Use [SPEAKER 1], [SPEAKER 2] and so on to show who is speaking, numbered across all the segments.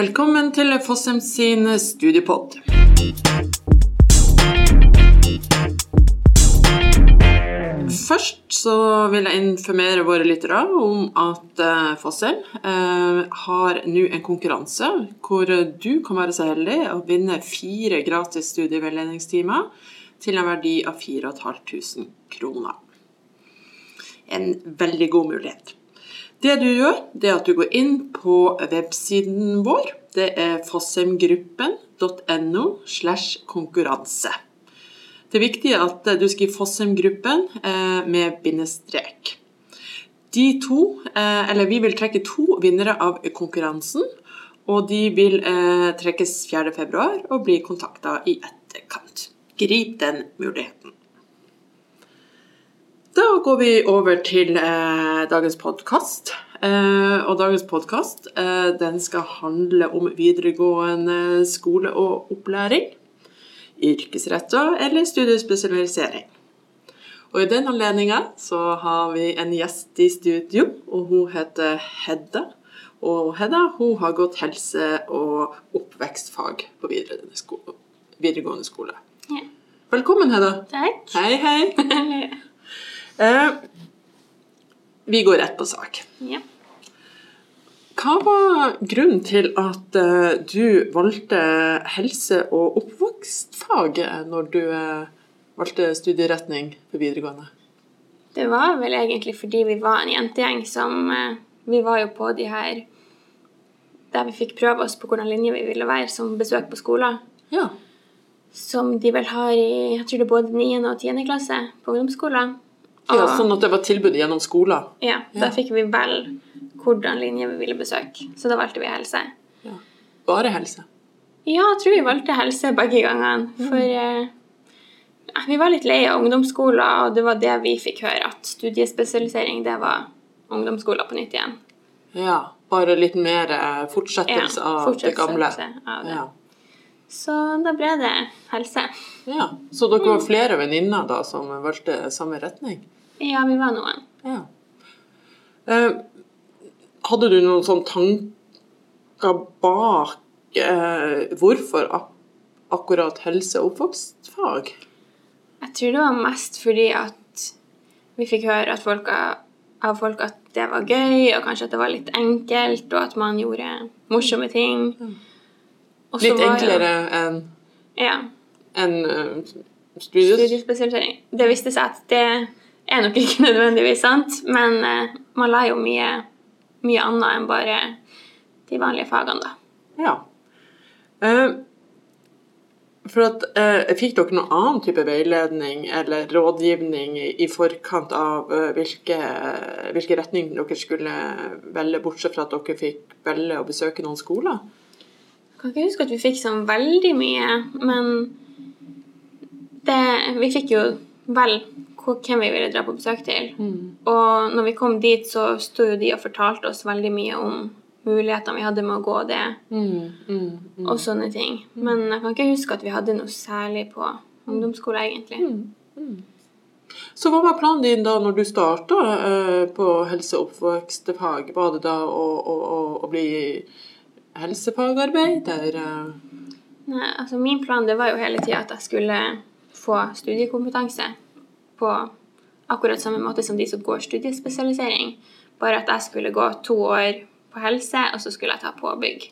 [SPEAKER 1] Velkommen til Fossheim sin studiepod. Først så vil jeg informere våre lyttere om at uh, Fossheim uh, har nå en konkurranse hvor du kan være så heldig å vinne fire gratis studieveiledningstimer til en verdi av 4500 kroner. En veldig god mulighet. Det du gjør, det er at du går inn på websiden vår. Det er fossheimgruppen.no slash konkurranse. Det er viktig at du skriver Fossheim-gruppen eh, med bindestrek. De to, eh, eller Vi vil trekke to vinnere av konkurransen. Og de vil eh, trekkes 4.2 og bli kontakta i etterkant. Grip den muligheten. Da går vi over til eh, dagens podkast. Eh, og dagens podkast eh, den skal handle om videregående skole og opplæring yrkesretta eller studiespesialisering. Og I den anledninga så har vi en gjest i studio, og hun heter Hedda. Og Hedda hun har gått helse- og oppvekstfag på videregående skole. Videregående skole. Ja. Velkommen, Hedda.
[SPEAKER 2] Takk.
[SPEAKER 1] Hei, hei. eh, vi går rett på sak.
[SPEAKER 2] Ja.
[SPEAKER 1] Hva var grunnen til at eh, du valgte helse- og oppvokstfaget når du eh, valgte studieretning på videregående?
[SPEAKER 2] Det var vel egentlig fordi vi var en jentegjeng som uh, Vi var jo på de her der vi fikk prøve oss på hvordan linje vi ville være som besøk på skoler.
[SPEAKER 1] Ja.
[SPEAKER 2] Som de vel har i jeg tror det er både 9. og 10. klasse på ungdomsskolen.
[SPEAKER 1] Ja, Sånn at det var tilbud gjennom skolen?
[SPEAKER 2] Ja, da ja. fikk vi vel hvordan linje vi ville besøke. Så da valgte vi helse.
[SPEAKER 1] Ja. Bare helse?
[SPEAKER 2] Ja, jeg tror vi valgte helse begge gangene. For eh, vi var litt lei av ungdomsskoler, og det var det vi fikk høre, at studiespesialisering, det var ungdomsskoler på nytt igjen.
[SPEAKER 1] Ja, bare litt mer eh, fortsettelse av det gamle.
[SPEAKER 2] Av det. Ja. Så da ble det helse.
[SPEAKER 1] Ja, Så dere var flere venninner da som valgte samme retning?
[SPEAKER 2] Ja, vi var noen.
[SPEAKER 1] Ja. Eh, hadde du noen sånn tanker bak eh, hvorfor ak akkurat helse- og oppvokstfag?
[SPEAKER 2] Jeg tror det var mest fordi at vi fikk høre folk, av folk at det var gøy, og kanskje at det var litt enkelt, og at man gjorde morsomme ting.
[SPEAKER 1] Også litt enklere enn
[SPEAKER 2] ja.
[SPEAKER 1] en, uh,
[SPEAKER 2] studiespesialisering? Det viste seg at det er nok ikke nødvendigvis sant, men uh, man la jo mye mye annet enn bare de vanlige fagene, da.
[SPEAKER 1] Ja. Uh, for at, uh, Fikk dere noen annen type veiledning eller rådgivning i forkant av uh, hvilke, hvilke retning dere skulle velge, bortsett fra at dere fikk velge å besøke noen skoler?
[SPEAKER 2] Jeg kan ikke huske at vi fikk sånn veldig mye, men det, vi fikk jo vel hvem vi ville dra på besøk til. Mm. Og når vi kom dit, så sto jo de og fortalte oss veldig mye om mulighetene vi hadde med å gå det,
[SPEAKER 1] mm, mm, mm.
[SPEAKER 2] og sånne ting. Men jeg kan ikke huske at vi hadde noe særlig på ungdomsskole, egentlig.
[SPEAKER 1] Mm, mm. Så hva var planen din da når du starta uh, på helse- og oppvekstfag? Var det da å, å, å, å bli helsefagarbeider?
[SPEAKER 2] Nei, altså min plan det var jo hele tida at jeg skulle få studiekompetanse på akkurat samme måte som de som går studiespesialisering. Bare at jeg skulle gå to år på helse, og så skulle jeg ta påbygg.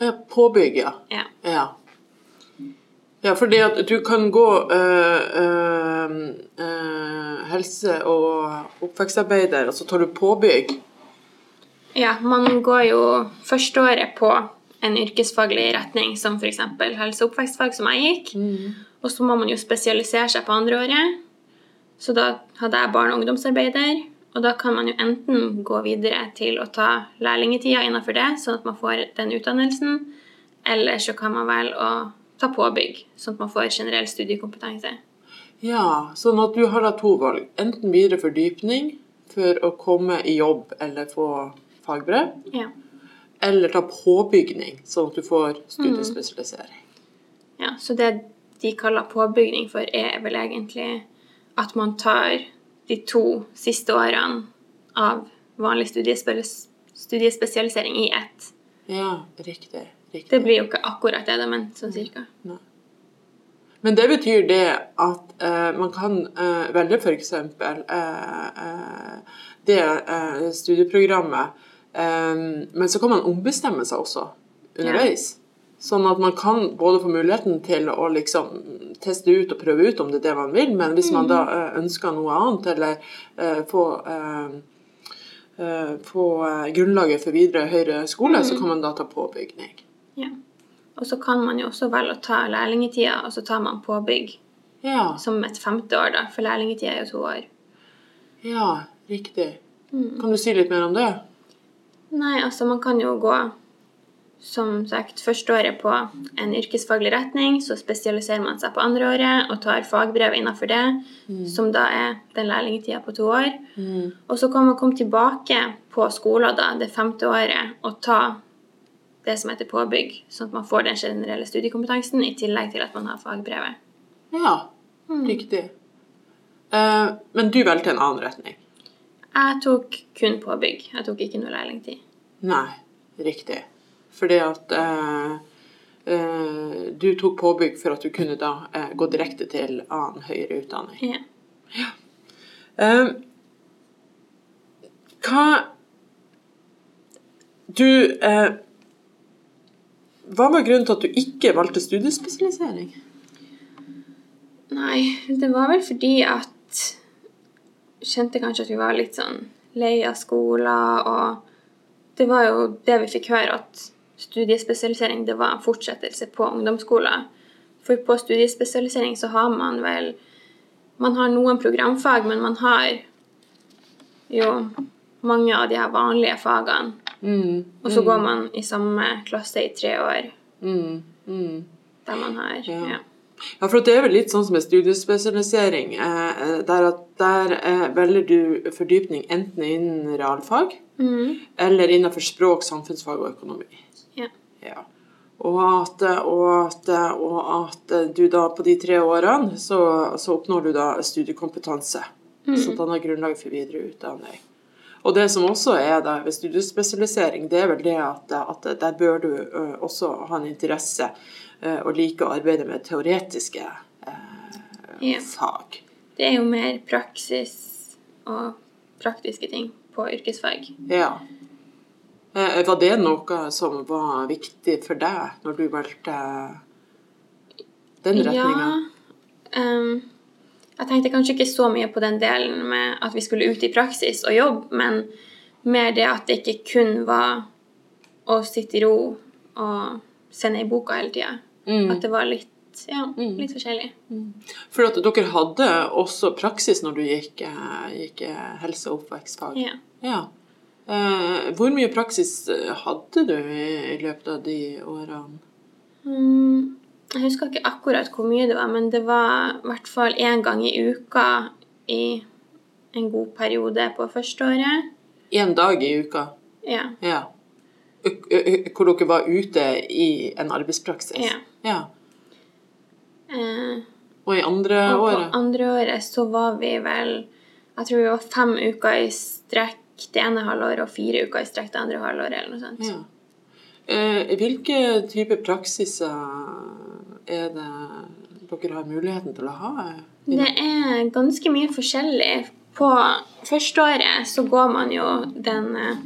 [SPEAKER 1] Ja, påbygg, ja.
[SPEAKER 2] Ja.
[SPEAKER 1] ja. Ja, fordi at du kan gå øh, øh, øh, helse- og oppvekstarbeider, og så tar du påbygg.
[SPEAKER 2] Ja, man går jo førsteåret på en yrkesfaglig retning som f.eks. helse- og oppvekstfag, som jeg gikk.
[SPEAKER 1] Mm.
[SPEAKER 2] Og så må man jo spesialisere seg på andre året. Så da hadde jeg barne- og ungdomsarbeider. Og da kan man jo enten gå videre til å ta lærlingetida innenfor det, sånn at man får den utdannelsen, eller så kan man velge å ta påbygg, sånn at man får generell studiekompetanse.
[SPEAKER 1] Ja, sånn at du har da to valg. Enten videre fordypning for å komme i jobb eller få fagbrev.
[SPEAKER 2] Ja.
[SPEAKER 1] Eller ta påbygning, sånn at du får studiespesialisering.
[SPEAKER 2] Mm. Ja, så det de kaller påbygning for, er vel egentlig at man tar de to siste årene av vanlig studiespesialisering i ett.
[SPEAKER 1] Ja, riktig. riktig.
[SPEAKER 2] Det blir jo ikke akkurat det, men sånn cirka.
[SPEAKER 1] Men det betyr det at eh, man kan eh, velge f.eks. Eh, eh, det eh, studieprogrammet, eh, men så kan man ombestemme seg også underveis. Sånn at man kan både få muligheten til å liksom teste ut og prøve ut om det er det man vil, men hvis man da eh, ønsker noe annet, eller uh, få uh, uh, få eh, grunnlaget for videre høyere skole, så kan man da ta påbygning.
[SPEAKER 2] Ja. Og så kan man jo også velge å ta lærlingetida, og så tar man påbygg
[SPEAKER 1] Ja,
[SPEAKER 2] som et femte år, da, for lærlingetida er jo to år.
[SPEAKER 1] ja, riktig. Kan du si litt mer om det?
[SPEAKER 2] Nei, altså man kan jo gå som sagt første året på en yrkesfaglig retning, så spesialiserer man seg på andre året og tar fagbrev innenfor det, som da er den lærlingtida på to år. Og så kan man komme tilbake på skolen da, det femte året og ta det som heter påbygg, sånn at man får den generelle studiekompetansen i tillegg til at man har fagbrevet.
[SPEAKER 1] Ja, riktig. Uh, men du valgte en annen retning?
[SPEAKER 2] Jeg tok kun påbygg. Jeg tok ikke noe lærlingtid.
[SPEAKER 1] Nei, riktig. Fordi at eh, eh, du tok påbygg for at du kunne da eh, gå direkte til annen høyere utdanning.
[SPEAKER 2] Ja.
[SPEAKER 1] Eh, hva Du eh, Hva var grunnen til at du ikke valgte studiespesialisering?
[SPEAKER 2] Nei, det var vel fordi at Kjente kanskje at vi var litt sånn lei av skolen, og det var jo det vi fikk høre, at studiespesialisering det var en fortsettelse på ungdomsskolen. For på studiespesialisering så har man vel Man har noen programfag, men man har jo mange av de her vanlige fagene.
[SPEAKER 1] Mm,
[SPEAKER 2] Og så går man i samme klasse i tre år,
[SPEAKER 1] mm, mm.
[SPEAKER 2] der man har
[SPEAKER 1] Ja.
[SPEAKER 2] ja.
[SPEAKER 1] Ja, for det er vel litt sånn som med studiespesialisering, eh, eh, der, at der eh, velger du fordypning enten innen realfag
[SPEAKER 2] mm.
[SPEAKER 1] eller innenfor språk, samfunnsfag og økonomi.
[SPEAKER 2] Ja.
[SPEAKER 1] Og at, og, at, og at du da på de tre årene så, så oppnår du da studiekompetanse. Så danner grunnlag for videre utdanning. Og det som også er da ved studiespesialisering, det er vel det at, at der bør du ø, også ha en interesse ø, og like å arbeide med teoretiske eh,
[SPEAKER 2] Ja.
[SPEAKER 1] fag.
[SPEAKER 2] Det er jo mer praksis og praktiske ting på yrkesfag.
[SPEAKER 1] Ja. Eh, Var det noe som var viktig for deg når du valgte den retninga?
[SPEAKER 2] Ja. Um, jeg tenkte kanskje ikke så mye på den delen med at vi skulle ut i praksis og jobbe, men mer det at det ikke kun var å sitte i ro og se ned i boka hele tida.
[SPEAKER 1] Mm.
[SPEAKER 2] At det var litt, ja, litt forskjellig.
[SPEAKER 1] For at dere hadde også praksis når du gikk, eh, gikk eh, helse- og oppvekstfag?
[SPEAKER 2] Ja.
[SPEAKER 1] Ja. Eh, hvor mye praksis eh, hadde du i, løpet av de årene?
[SPEAKER 2] Mm, jeg husker ikke akkurat hvor mye det var, men det var i hvert fall én gang i uka i en god periode på førsteåret.
[SPEAKER 1] Én dag i uka?
[SPEAKER 2] Ja.
[SPEAKER 1] Ja. Hvor dere var ute i en arbeidspraksis?
[SPEAKER 2] Ja.
[SPEAKER 1] ja.
[SPEAKER 2] Eh,
[SPEAKER 1] Og i andre
[SPEAKER 2] og på andre året så var vi vel Jeg tror vi var fem uker i strekk det ene halvåret og fire uker i strekk det andre halvåret, eller noe sånt.
[SPEAKER 1] Ja. Eh, hvilke typer praksiser er det dere har muligheten til å ha?
[SPEAKER 2] Det er ganske mye forskjellig. På førsteåret så går man jo den eh,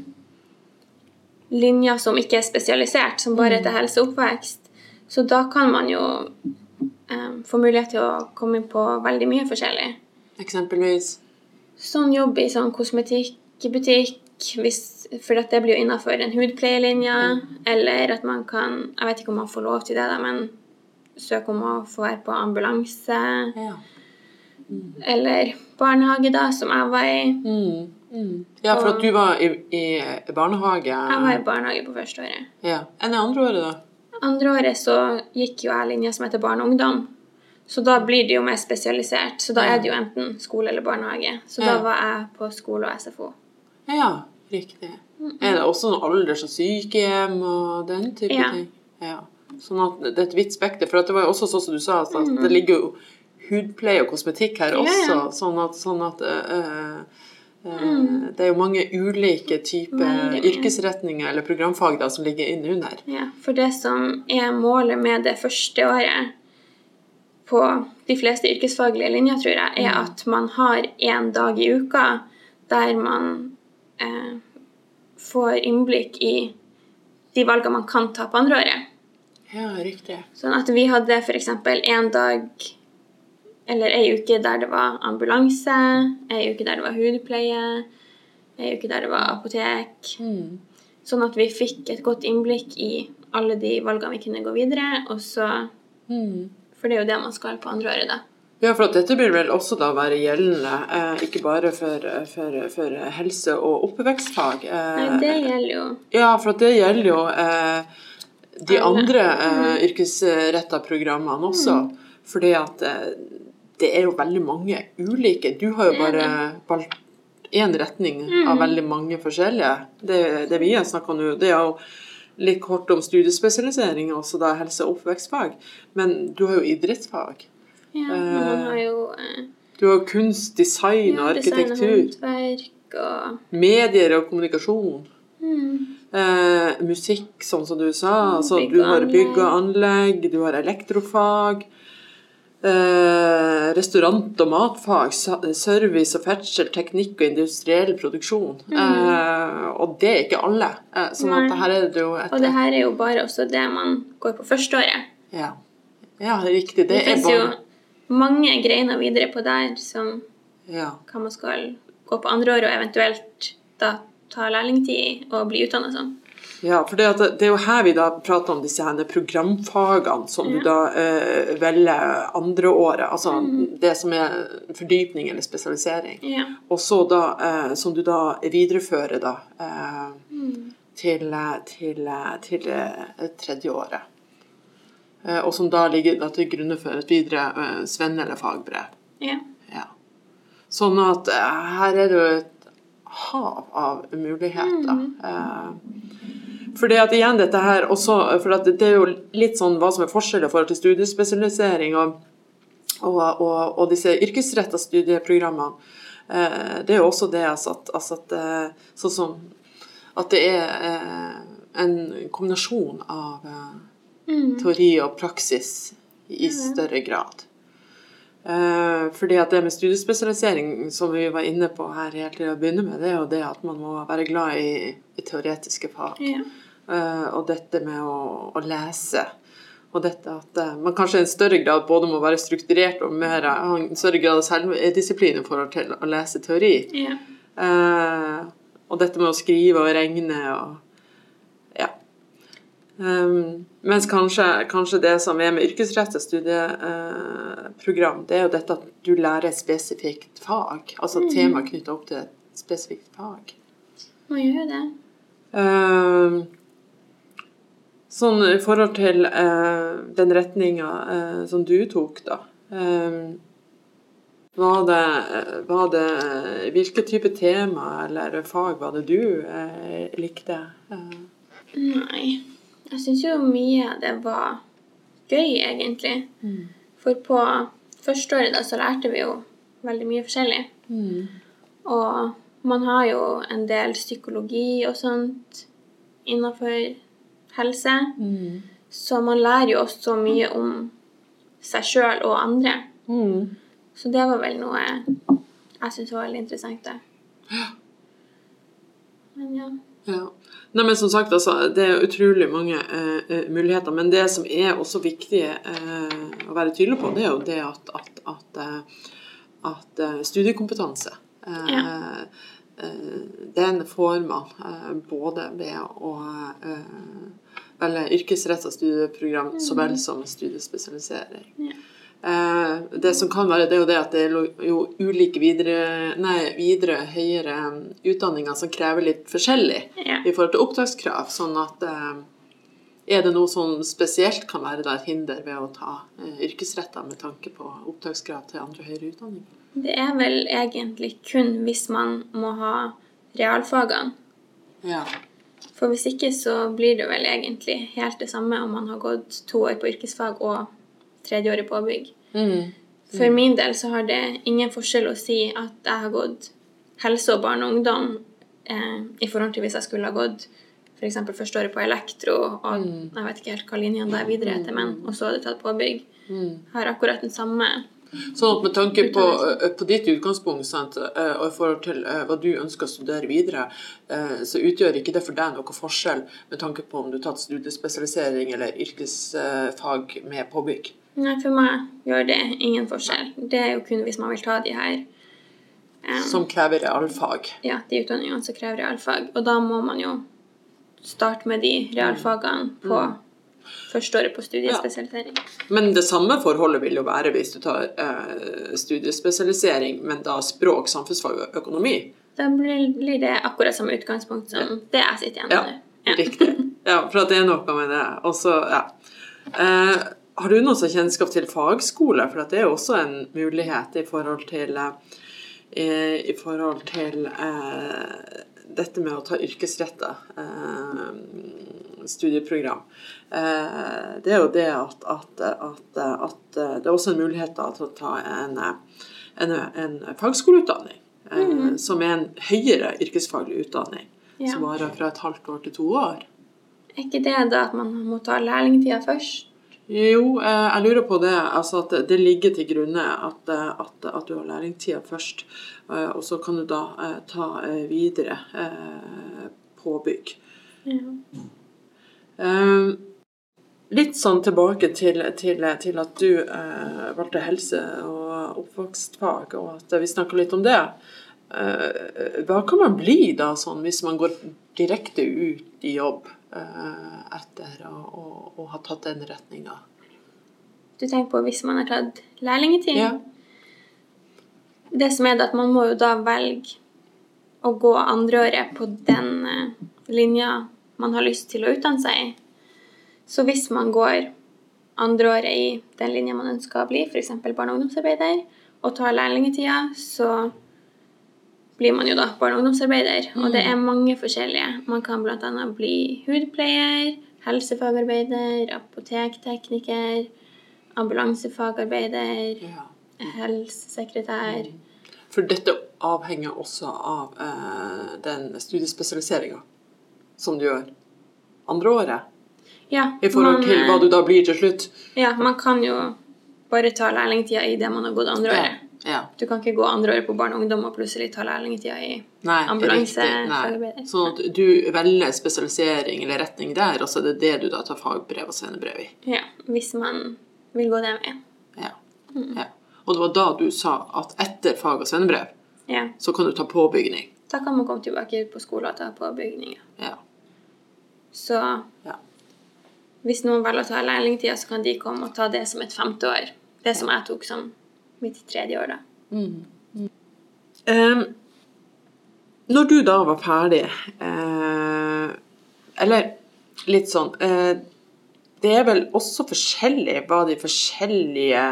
[SPEAKER 2] linja som ikke er spesialisert, som bare heter helse og oppvekst. Så da kan man jo eh, få mulighet til å komme på veldig mye forskjellig.
[SPEAKER 1] Eksempelvis?
[SPEAKER 2] Sånn jobb i sånn kosmetikkbutikk, hvis, for at det blir jo innenfor en hudpleielinje, eller at man kan Jeg vet ikke om man får lov til det, da, men søke om å få være på ambulanse.
[SPEAKER 1] Ja.
[SPEAKER 2] Eller barnehage, da, som jeg var i.
[SPEAKER 1] Mm, mm. Ja, for at du var i, i barnehage
[SPEAKER 2] Jeg var i barnehage på første året.
[SPEAKER 1] Ja. Enn i andre året, da?
[SPEAKER 2] Andre året så gikk jo jeg linja som heter barn og ungdom. Så da blir det jo mer spesialisert. Så da er det jo enten skole eller barnehage. Så da var jeg på skole og SFO.
[SPEAKER 1] Ja, riktig. Er det også noe alders- og sykehjem og den type
[SPEAKER 2] Ja.
[SPEAKER 1] ting? Ja. Sånn at det er et vidt spekter. For det var jo også sånn som du sa, at det ligger jo hudpleie og kosmetikk her også.
[SPEAKER 2] ja.
[SPEAKER 1] Sånn at, sånn at øh, Eh, Det er jo mange ulike typer yrkesretninger eller programfag da, som ligger innunder.
[SPEAKER 2] Ja, for det som er målet med det første året på de fleste yrkesfaglige linjer, tror jeg, er at man har én dag i uka der man eh, får innblikk i de valgene man kan ta på andre året.
[SPEAKER 1] Ja, riktig.
[SPEAKER 2] Sånn at vi hadde f.eks. en dag eller ei uke der det var ambulanse, ei uke der det var hudpleie, ei uke der det var apotek.
[SPEAKER 1] Mm.
[SPEAKER 2] Sånn at vi fikk et godt innblikk i alle de valgene vi kunne gå videre. Og så,
[SPEAKER 1] Mm.
[SPEAKER 2] for det er jo det man skal på andre året, da.
[SPEAKER 1] Ja, for dette vil vel også da være gjeldende, eh, ikke bare for, for, for helse- og oppvekstfag. Eh,
[SPEAKER 2] Nei, det gjelder jo
[SPEAKER 1] Ja, for det gjelder jo eh, de andre eh, yrkesretta programmene også. Fordi at eh, det er jo veldig mange ulike. Du har jo bare valgt én retning av veldig mange forskjellige. Det, det vi har snakka om nå, det er jo litt kort om studiespesialisering, også da helse- og oppvekstfag. Men du har jo idrettsfag.
[SPEAKER 2] Ja, men man har jo eh,
[SPEAKER 1] Du har kunst, design og
[SPEAKER 2] ja, design og
[SPEAKER 1] arkitektur.
[SPEAKER 2] håndverk og
[SPEAKER 1] Medier og kommunikasjon.
[SPEAKER 2] mm,
[SPEAKER 1] Eh, musikk, sånn som du sa. Altså, du har bygg og
[SPEAKER 2] anlegg.
[SPEAKER 1] du har elektrofag. Eh, restaurant- og matfag, service og ferdsel, teknikk og industriell produksjon. Eh, og det er ikke alle. Eh, sånn at det her er det jo et
[SPEAKER 2] Og det her er jo bare også det man går på førsteåret.
[SPEAKER 1] Ja, ja riktig. Det,
[SPEAKER 2] Det,
[SPEAKER 1] er
[SPEAKER 2] finnes jo
[SPEAKER 1] bare
[SPEAKER 2] mange greiner videre på der som
[SPEAKER 1] ja.
[SPEAKER 2] hva man skal gå på andre år og eventuelt da ta lærlingtid og bli utdanna som.
[SPEAKER 1] Ja, for det, at det er jo her vi da prater om disse her programfagene som du da eh, velger andre året. Altså det som er fordypning eller spesialisering.
[SPEAKER 2] Ja.
[SPEAKER 1] Og så da, eh, som du da viderefører da eh, til, til, til, eh, til eh, tredje året. Eh, og som da ligger da til grunne for et videre svenn- svenne- eller fagbrev.
[SPEAKER 2] ja.
[SPEAKER 1] Ja. Sånn at eh, her er det jo et hav av muligheter. For fordi at igjen dette her også, for det er jo litt sånn hva som er forskjellen i forhold til studiespesialisering og, og, og, og disse yrkesretta studieprogrammene. Eh, det er jo også det altså at, altså at eh, sånn som at det er eh, en kombinasjon av eh, teori og praksis i større grad. Eh, fordi at det med studiespesialisering, som vi var inne på her helt til å begynne med, det er jo det at man må være glad i, i teoretiske fag.
[SPEAKER 2] ja.
[SPEAKER 1] Eh, og dette med å, å lese. Og dette at eh, man kanskje i en større grad både må være strukturert og mer, ha en større grad av selvdisiplin i forhold til å lese teori.
[SPEAKER 2] ja.
[SPEAKER 1] Eh, og dette med å skrive og regne og ja. Um, mens kanskje, kanskje det som er med yrkesrettet studieprogram, det er jo dette at du lærer et spesifikt fag. Altså mm. tema knytta opp til et spesifikt fag.
[SPEAKER 2] Man gjør jo det.
[SPEAKER 1] Uh, sånn i forhold til uh, den retninga uh, som du tok, da. Um, var det, var det Hvilke type tema eller fag var det du eh, likte? Eh,
[SPEAKER 2] Nei. Jeg syns jo mye av det var gøy, egentlig. For på førsteåret da så lærte vi jo veldig mye forskjellig. Og man har jo en del psykologi og sånt innenfor helse. Så man lærer jo også mye om seg sjøl og andre.
[SPEAKER 1] Mm.
[SPEAKER 2] Så det var vel noe jeg syntes var veldig interessant. Da. Men ja.
[SPEAKER 1] Ja. Nei, men som sagt, altså, Det er utrolig mange eh, eh, muligheter. Men det som er også viktig eh, å være tydelig på, det er jo det at, at, at, eh, at eh, studiekompetanse eh,
[SPEAKER 2] Ja.
[SPEAKER 1] Den får man både ved å eh, velge yrkesretta studieprogram så vel som studiespesialisering.
[SPEAKER 2] Ja.
[SPEAKER 1] Eh, det som kan være, det er jo det at det er jo ulike videre, nei, videre høyere um, utdanninger som krever litt forskjellig
[SPEAKER 2] Ja.
[SPEAKER 1] i forhold til opptakskrav. Sånn at eh, er det noe som spesielt kan være et hinder ved å ta yrkesretter med tanke på opptakskrav til andre høyere utdanninger?
[SPEAKER 2] Det er vel egentlig kun hvis man må ha realfagene.
[SPEAKER 1] Ja.
[SPEAKER 2] For hvis ikke så blir det vel egentlig helt det samme om man har gått to år på yrkesfag og tredje år i påbygg.
[SPEAKER 1] Mm.
[SPEAKER 2] For min del så har det ingen forskjell å si at jeg har gått helse og barn og ungdom eh, i forhold til hvis jeg skulle ha gått f.eks. første året på elektro, og jeg vet ikke helt hva linjene er videre etter, men og så hadde tatt påbygg. Har akkurat den samme
[SPEAKER 1] Sånn at med tanke på, eh, på ditt utgangspunkt sant, eh, og i forhold til eh, hva du ønsker å studere videre, så utgjør ikke det for deg noen forskjell med tanke på om du har tatt studiespesialisering eller yrkesfag med påbygg.
[SPEAKER 2] Nei, for meg gjør det ingen forskjell. Det er jo kun hvis man vil ta de her um,
[SPEAKER 1] Som krever realfag.
[SPEAKER 2] ja, de utdanningene som krever realfag. Og da må man jo starte med de realfagene på første året på studiespesialisering.
[SPEAKER 1] Men det samme forholdet vil jo være hvis du tar eh, studiespesialisering, men da språk, samfunnsfag og økonomi.
[SPEAKER 2] Da blir, det akkurat samme utgangspunkt som det jeg sitter igjen
[SPEAKER 1] Ja,
[SPEAKER 2] med. Ja.
[SPEAKER 1] riktig. Ja, for det er noe med det. Og så, ja. Eh, har du noe kjennskap til fagskole? For at det er jo også en mulighet i forhold til eh, i forhold til eh, dette med å ta yrkesretta eh, studieprogram. Eh, det er jo det at, at, at, at det er også en mulighet da, til å ta en, en, en fagskoleutdanning. eh, Som er en høyere yrkesfaglig utdanning.
[SPEAKER 2] Ja.
[SPEAKER 1] Som varer fra et halvt år til to år.
[SPEAKER 2] Er ikke det da at man må ta lærlingtida først?
[SPEAKER 1] Jo, eh, jeg lurer på det. Altså at det ligger til grunne at, eh, at, at du har læringstida først. eh, Og så kan du da ta videre påbygg.
[SPEAKER 2] Ja.
[SPEAKER 1] Litt sånn tilbake til, til, til at du valgte helse og oppvokstfag, og at vi snakka litt om det. Hva kan man bli da, sånn, hvis man går direkte ut i jobb eh, etter å, å, å ha tatt den retninga?
[SPEAKER 2] Du tenker på hvis man har tatt lærlingetid?
[SPEAKER 1] Ja.
[SPEAKER 2] Det som er det at man må jo da velge å gå andreåret på den eh, linja man har lyst til å utdanne seg i. Så hvis man går andreåret i den linja man ønsker å bli, f.eks. barne- og ungdomsarbeider, og tar lærlingetida, så blir man jo da barne- og ungdomsarbeider. Og det er mange forskjellige. Man kan bl.a. bli hudpleier, helsefagarbeider, apotektekniker, ambulansefagarbeider,
[SPEAKER 1] Ja.
[SPEAKER 2] helsesekretær.
[SPEAKER 1] For dette avhenger også av eh, den studiespesialiseringa som du gjør andre året,
[SPEAKER 2] Ja,
[SPEAKER 1] i forhold
[SPEAKER 2] man,
[SPEAKER 1] til hva du da blir til slutt.
[SPEAKER 2] Ja, man kan jo bare ta lærlingtida i det man har gått andre året.
[SPEAKER 1] Ja.
[SPEAKER 2] Du kan ikke gå andre året på barn og ungdom og plutselig ta lærlingtida i
[SPEAKER 1] Nei,
[SPEAKER 2] Ambulanse.
[SPEAKER 1] Nei. Sånn at du velger spesialisering eller retning der, og så er det det du da tar fagbrev og svennebrev i.
[SPEAKER 2] Ja, hvis man vil gå den veien.
[SPEAKER 1] Ja. ja. Og det var da du sa at etter fag og svennebrev,
[SPEAKER 2] Ja.
[SPEAKER 1] så kan du ta påbygning.
[SPEAKER 2] Da kan man komme tilbake på skolen og ta påbygninger.
[SPEAKER 1] Ja.
[SPEAKER 2] Så
[SPEAKER 1] Ja.
[SPEAKER 2] hvis noen velger å ta lærlingtida, så kan de komme og ta det som et femte år. Det som jeg tok som mitt tredje år, da.
[SPEAKER 1] Em, når du da var ferdig eh, Eller litt sånn eh, Det er vel også forskjellig hva de forskjellige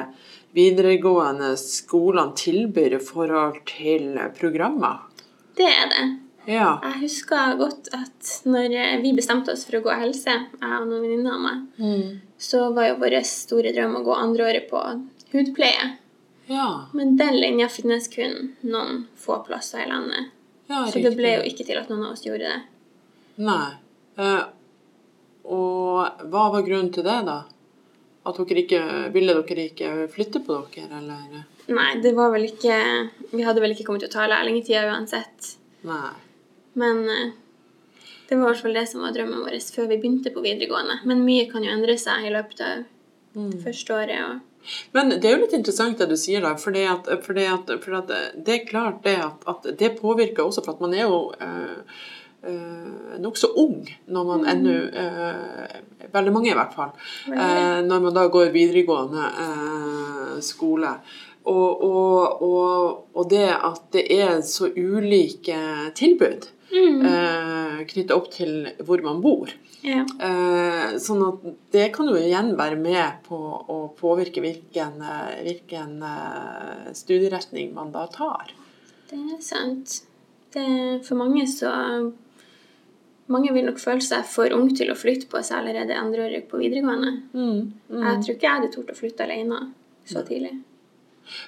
[SPEAKER 1] videregående skolene tilbyr i forhold til programmer.
[SPEAKER 2] Det er det.
[SPEAKER 1] Ja.
[SPEAKER 2] Jeg husker godt at når vi bestemte oss for å gå helse, jeg og noen venninner av meg, så var jo vår store drøm å gå andre året på hudpleie.
[SPEAKER 1] Ja,
[SPEAKER 2] Men den linja finnes kun noen få plasser i landet.
[SPEAKER 1] ja
[SPEAKER 2] Så det ble jo ikke til at noen av oss gjorde det.
[SPEAKER 1] Nei. Eh, og hva var grunnen til det, da? At dere ikke Ville dere ikke flytte på dere, eller?
[SPEAKER 2] Nei, det var vel ikke Vi hadde vel ikke kommet til å ta lærlingtida uansett.
[SPEAKER 1] Nei.
[SPEAKER 2] Men eh, det var i hvert fall det som var drømmen vår før vi begynte på videregående. Men mye kan jo endre seg i løpet av det første året. Og
[SPEAKER 1] Men det er jo litt interessant det du sier, da. fordi at, fordi at, for at det er klart det at, at det påvirker også, for at man er jo eh, eh, nokså ung når man ennå eh, Veldig mange, i hvert fall. Eh, når man da går videregående eh, skole. Og, og, og, og det at det er så ulike tilbud eh, knytta opp til hvor man bor.
[SPEAKER 2] ja.
[SPEAKER 1] Eh, sånn at det kan jo igjen være med på å påvirke hvilken, hvilken eh, studieretning man da tar.
[SPEAKER 2] Det er sant. Det, for mange så Mange vil nok føle seg for ung til å flytte på seg allerede andre året på videregående. Jeg tror ikke jeg hadde tort å flytte alene så tidlig.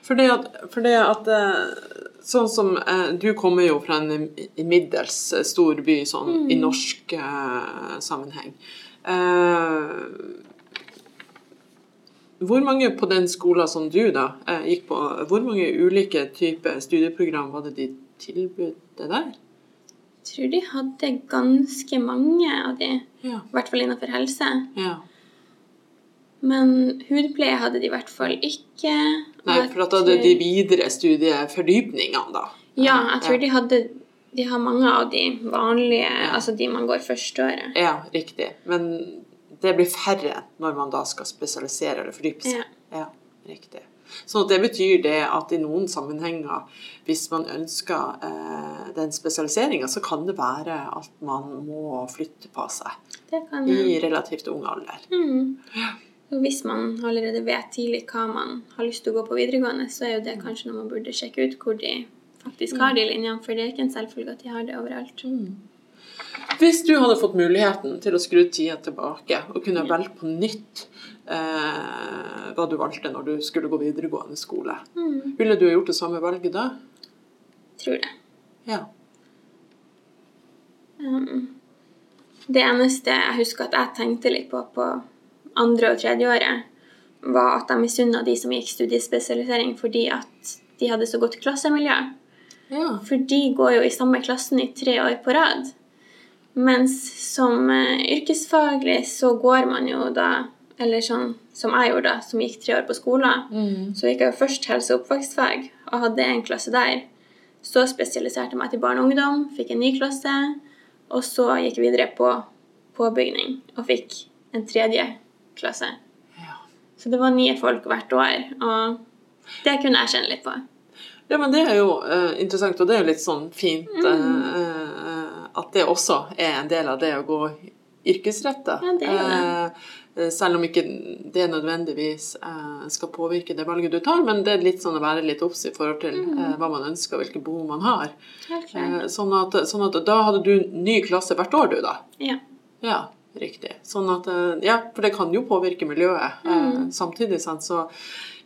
[SPEAKER 1] For det at, fordi at eh, Sånn som eh, Du kommer jo fra en middels eh, stor by sånn i norsk uh, sammenheng. Uh, hvor mange på den skolen som du da gikk på, hvor mange ulike typer studieprogram var det de tilbød der?
[SPEAKER 2] Jeg tror de hadde ganske mange av de,
[SPEAKER 1] Ja.
[SPEAKER 2] i hvert fall innenfor helse.
[SPEAKER 1] ja.
[SPEAKER 2] Men hudpleie hadde de i hvert fall ikke.
[SPEAKER 1] Nei, for da hadde de videre studiefordypningene, da.
[SPEAKER 2] Ja, jeg tror
[SPEAKER 1] Ja.
[SPEAKER 2] de hadde De har mange av de vanlige, altså de man går førsteåret.
[SPEAKER 1] Ja, riktig. Men det blir færre når man da skal spesialisere eller fordype seg.
[SPEAKER 2] Ja.
[SPEAKER 1] Ja, riktig. Så det betyr det at i noen sammenhenger, hvis man ønsker eh, den spesialiseringa, så kan det være at man må flytte på seg
[SPEAKER 2] Det kan
[SPEAKER 1] i relativt ung alder.
[SPEAKER 2] mm. Og hvis man allerede vet tidlig hva man har lyst til å gå på videregående, så er jo det kanskje noe man burde sjekke ut hvor de faktisk har de linjene, for det er ikke en selvfølge at de har det overalt.
[SPEAKER 1] Hvis du hadde fått muligheten til å skru tida tilbake og kunne velge på nytt eh, hva du valgte når du skulle gå videregående skole,
[SPEAKER 2] Mm.
[SPEAKER 1] ville du gjort det samme valget da?
[SPEAKER 2] Tror det.
[SPEAKER 1] Ja.
[SPEAKER 2] Um, det eneste jeg husker at jeg tenkte litt på på andre og tredje året, var at de misunna de som gikk studiespesialisering fordi at de hadde så godt klassemiljø.
[SPEAKER 1] ja.
[SPEAKER 2] For de går jo i samme klassen i tre år på rad. Mens som eh, yrkesfaglig så går man jo da Eller sånn som jeg gjorde, da, som gikk tre år på skolen.
[SPEAKER 1] Mm.
[SPEAKER 2] Så gikk jeg jo først helse- og oppvekstfag og hadde en klasse der. Så spesialiserte jeg meg til barn og ungdom, fikk en ny klasse. Og så gikk jeg videre på påbygning og fikk en tredje klasse.
[SPEAKER 1] Ja.
[SPEAKER 2] Så det var nye folk hvert år, og det kunne jeg kjenne litt på.
[SPEAKER 1] Ja, men det er jo uh, interessant, og det er jo litt sånn fint eh, uh, at det også er en del av det å gå yrkesretta.
[SPEAKER 2] Ja, det er det.
[SPEAKER 1] Selv om ikke det nødvendigvis eh, skal påvirke det valget du tar, men det er litt sånn å være litt obs i forhold til eh, hva man ønsker og hvilke behov man har. Eh, sånn, at, sånn at da hadde du ny klasse hvert år, du, da?
[SPEAKER 2] Ja.
[SPEAKER 1] Ja, riktig. Sånn at, eh, ja, for det kan jo påvirke miljøet. Mm. samtidig sant, så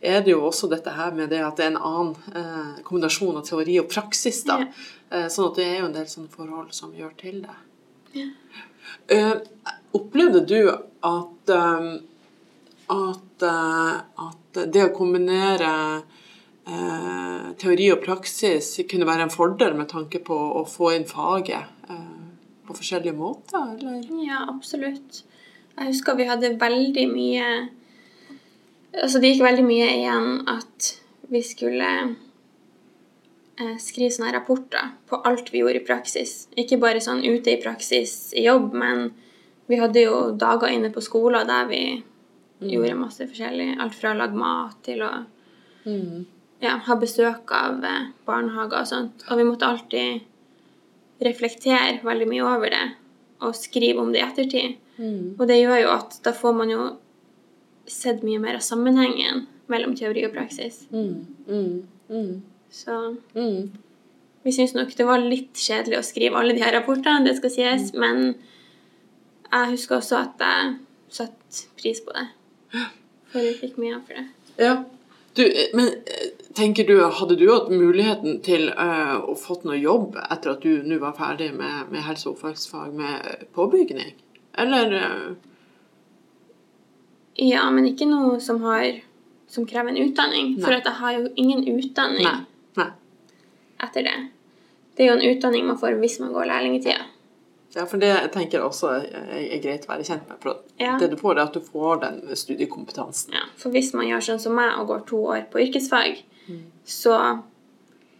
[SPEAKER 1] er det jo også dette her med det at det er en annen eh, kombinasjon av teori og praksis. da.
[SPEAKER 2] Yeah.
[SPEAKER 1] Eh, sånn at det er jo en del sånne forhold som gjør til det.
[SPEAKER 2] Yeah.
[SPEAKER 1] Eh, opplevde du at, eh, at, eh, at det å kombinere eh, teori og praksis kunne være en fordel med tanke på å få inn faget eh, på forskjellige måter, eller?
[SPEAKER 2] Ja, absolutt. Jeg husker vi hadde veldig mye Altså, det gikk veldig mye igjen at vi skulle eh, skrive sånne rapporter på alt vi gjorde i praksis. Ikke bare sånn ute i praksis i jobb, men vi hadde jo dager inne på skolen der vi gjorde masse forskjellig. Alt fra å lage mat til å
[SPEAKER 1] Mm.
[SPEAKER 2] ja, ha besøk av eh, barnehager og sånt. Og vi måtte alltid reflektere veldig mye over det og skrive om det i ettertid.
[SPEAKER 1] Mm.
[SPEAKER 2] Og det gjør jo at da får man jo sett mye mer av sammenhengen mellom teori og praksis.
[SPEAKER 1] Mm. Mm. Mm.
[SPEAKER 2] Så
[SPEAKER 1] Mm.
[SPEAKER 2] vi syns nok det var litt kjedelig å skrive alle de her rapportene, det skal sies, men jeg husker også at jeg satte pris på det. For vi fikk mye av for det.
[SPEAKER 1] Ja. Du, eh, men eh, tenker du, hadde du hatt muligheten til uh, å fått noe jobb etter at du nå var ferdig med, med helse- og oppvekstfag med påbygning? Eller uh...
[SPEAKER 2] Ja, men ikke noe som har som krever en utdanning. For
[SPEAKER 1] Nei.
[SPEAKER 2] at jeg har jo ingen utdanning
[SPEAKER 1] Nei. Nei.
[SPEAKER 2] etter det. Det er jo en utdanning man får hvis man går lærlingetida.
[SPEAKER 1] Ja, for det tenker jeg også er, greit å være kjent med. For
[SPEAKER 2] Ja.
[SPEAKER 1] det du får, er at du får den studiekompetansen.
[SPEAKER 2] Ja, for hvis man gjør sånn som meg og går to år på yrkesfag,
[SPEAKER 1] Mm.
[SPEAKER 2] så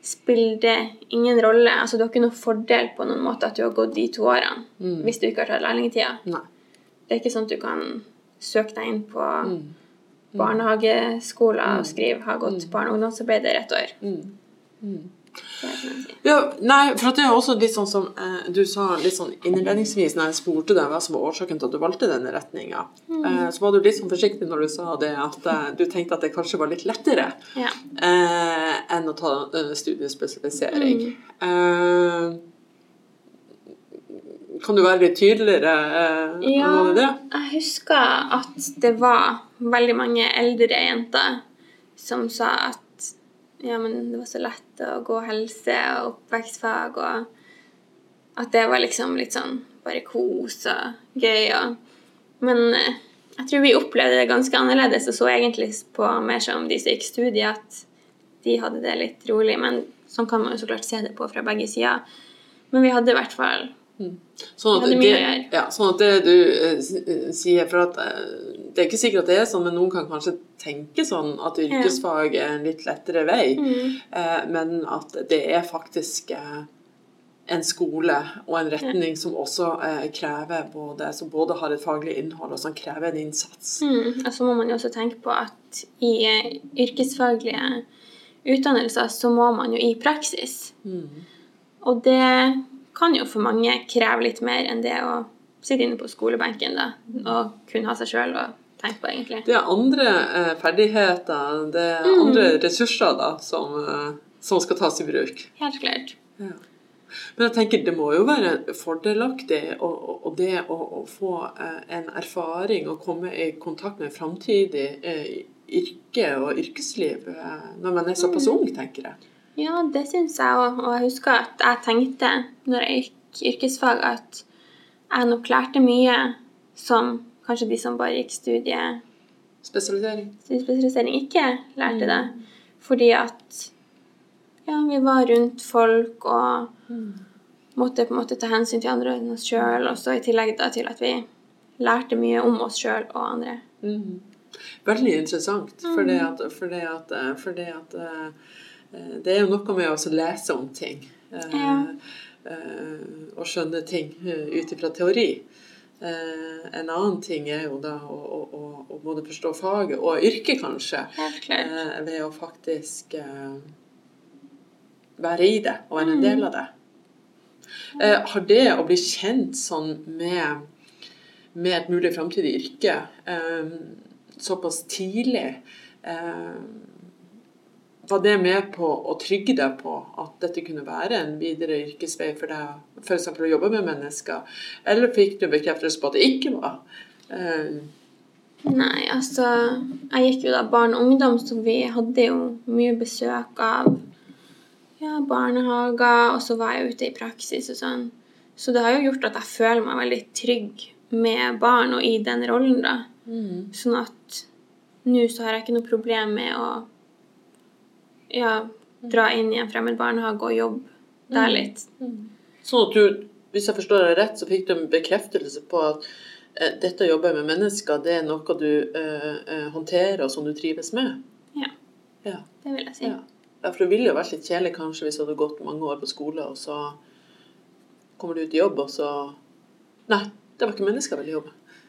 [SPEAKER 2] spiller det ingen rolle. Altså, du har ikke noen fordel på noen måte at du har gått de to årene
[SPEAKER 1] Mm.
[SPEAKER 2] hvis du ikke har tatt
[SPEAKER 1] lærlingtida.
[SPEAKER 2] Det er ikke sånn at du kan søke deg inn på
[SPEAKER 1] Mm.
[SPEAKER 2] barnehageskoler og skrive 'har gått barne- og ungdomsarbeider ett år'.
[SPEAKER 1] Mm. Mm. Ja, nei, for det er også litt sånn som eh, du sa litt sånn innledningsvis når jeg spurte deg hva som var årsaken til at du valgte denne retninga, eh, så var du litt sånn forsiktig når du sa det at eh, du tenkte at det kanskje var litt lettere
[SPEAKER 2] Ja.
[SPEAKER 1] eh, enn å ta eh, studiespesialisering. Eh, kan du være litt tydeligere
[SPEAKER 2] Ja,
[SPEAKER 1] om det?
[SPEAKER 2] jeg husker at det var veldig mange eldre jenter som sa at ja, men det var så lett å gå helse og oppvekstfag, og at det var liksom litt sånn bare kos og gøy. Og, men eh, jeg tror vi opplevde det ganske annerledes og så egentlig på mer som de som gikk studiet, at de hadde det litt rolig. Men sånn kan man jo så klart se det på fra begge sider. Men vi hadde i hvert fall
[SPEAKER 1] Sånn at, det, ja, sånn at det du uh, sier For at eh, det er ikke sikkert at det er sånn, men noen kan kanskje tenke sånn at yrkesfag er en litt lettere vei.
[SPEAKER 2] Mm.
[SPEAKER 1] Eh, men at det er faktisk eh, en skole og en retning som også eh, krever både Som både har et faglig innhold, og som krever en innsats.
[SPEAKER 2] Mm. Og så må man jo også tenke på at i eh, yrkesfaglige utdannelser så må man jo i praksis.
[SPEAKER 1] Mm.
[SPEAKER 2] Og det kan jo for mange kreve litt mer enn det å sitte inne på skolebenken da, og kun ha seg sjøl å tenke på, egentlig.
[SPEAKER 1] Det er andre eh, ferdigheter, det er
[SPEAKER 2] Mm.
[SPEAKER 1] andre ressurser da, som, eh, som skal tas i bruk.
[SPEAKER 2] Helt klart.
[SPEAKER 1] Ja. Men jeg tenker det må jo være fordelaktig og, og, det å, å få eh, en erfaring og komme i kontakt med framtidig eh, yrke og yrkesliv eh, når man er såpass ung, tenker jeg.
[SPEAKER 2] Ja, det syns jeg òg. Og jeg husker at jeg tenkte når jeg gikk yrkesfag, at jeg nok lærte mye som kanskje de som bare gikk studie,
[SPEAKER 1] Spesialisering.
[SPEAKER 2] Spesialisering ikke lærte det. Fordi at ja, vi var rundt folk og måtte på en måte ta hensyn til andre enn oss sjøl, og så i tillegg da til at vi lærte mye om oss sjøl og andre.
[SPEAKER 1] Mm. Veldig interessant, for det at, for det at, eh, for det at eh, det er jo noe med å lese om ting. eh,
[SPEAKER 2] Ja.
[SPEAKER 1] Eh, og skjønne ting eh, ut ifra teori. Eh, en annen ting er jo da å, å, å, å både forstå faget og yrket, kanskje, eh, ved å faktisk være i det og være en del av det. Eh, har det å bli kjent sånn med, med et mulig framtidig yrke såpass tidlig Var det med på å trygge deg på at dette kunne være en videre yrkesvei for deg, f.eks. å jobbe med mennesker? Eller fikk du bekreftelse på at det ikke var? Eh,
[SPEAKER 2] Nei, altså Jeg gikk jo da barn og ungdom, så vi hadde jo mye besøk av ja, barnehager, og så var jeg ute i praksis og sånn. Så det har jo gjort at jeg føler meg veldig trygg med barn og i den rollen, da. Sånn at nå så har jeg ikke noe problem med å ja, dra inn i en fremmed barnehage og jobbe der litt.
[SPEAKER 1] Sånn at du, hvis jeg forstår deg rett, så fikk du en bekreftelse på at eh, dette å jobbe med mennesker, det er noe du eh, eh, håndterer og som du trives med?
[SPEAKER 2] Ja,
[SPEAKER 1] Ja.
[SPEAKER 2] det vil jeg si.
[SPEAKER 1] ja. ja for det ville jo vært litt kjedelig kanskje hvis du hadde gått mange år på skole, og så kommer du ut i jobb, og så Nei, det var ikke mennesker jeg ville jobbe med.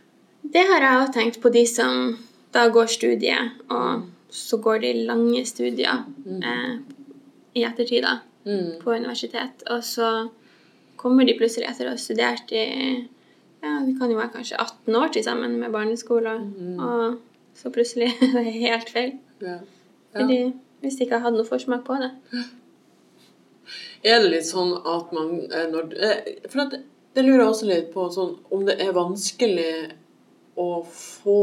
[SPEAKER 2] Det har jeg òg tenkt på de som da går studiet, og så går de lange studier eh, i ettertid da,
[SPEAKER 1] Mm.
[SPEAKER 2] på universitet. Og så kommer de plutselig etter å ha studert i ja, det kan jo være kanskje 18 år til sammen med barneskole, og så plutselig er det helt feil.
[SPEAKER 1] Ja. Ja.
[SPEAKER 2] Fordi hvis de ikke har hatt noe forsmak på det.
[SPEAKER 1] Er det litt sånn at man eh, når, eh, For at, det lurer jeg også litt på, sånn, om det er vanskelig å få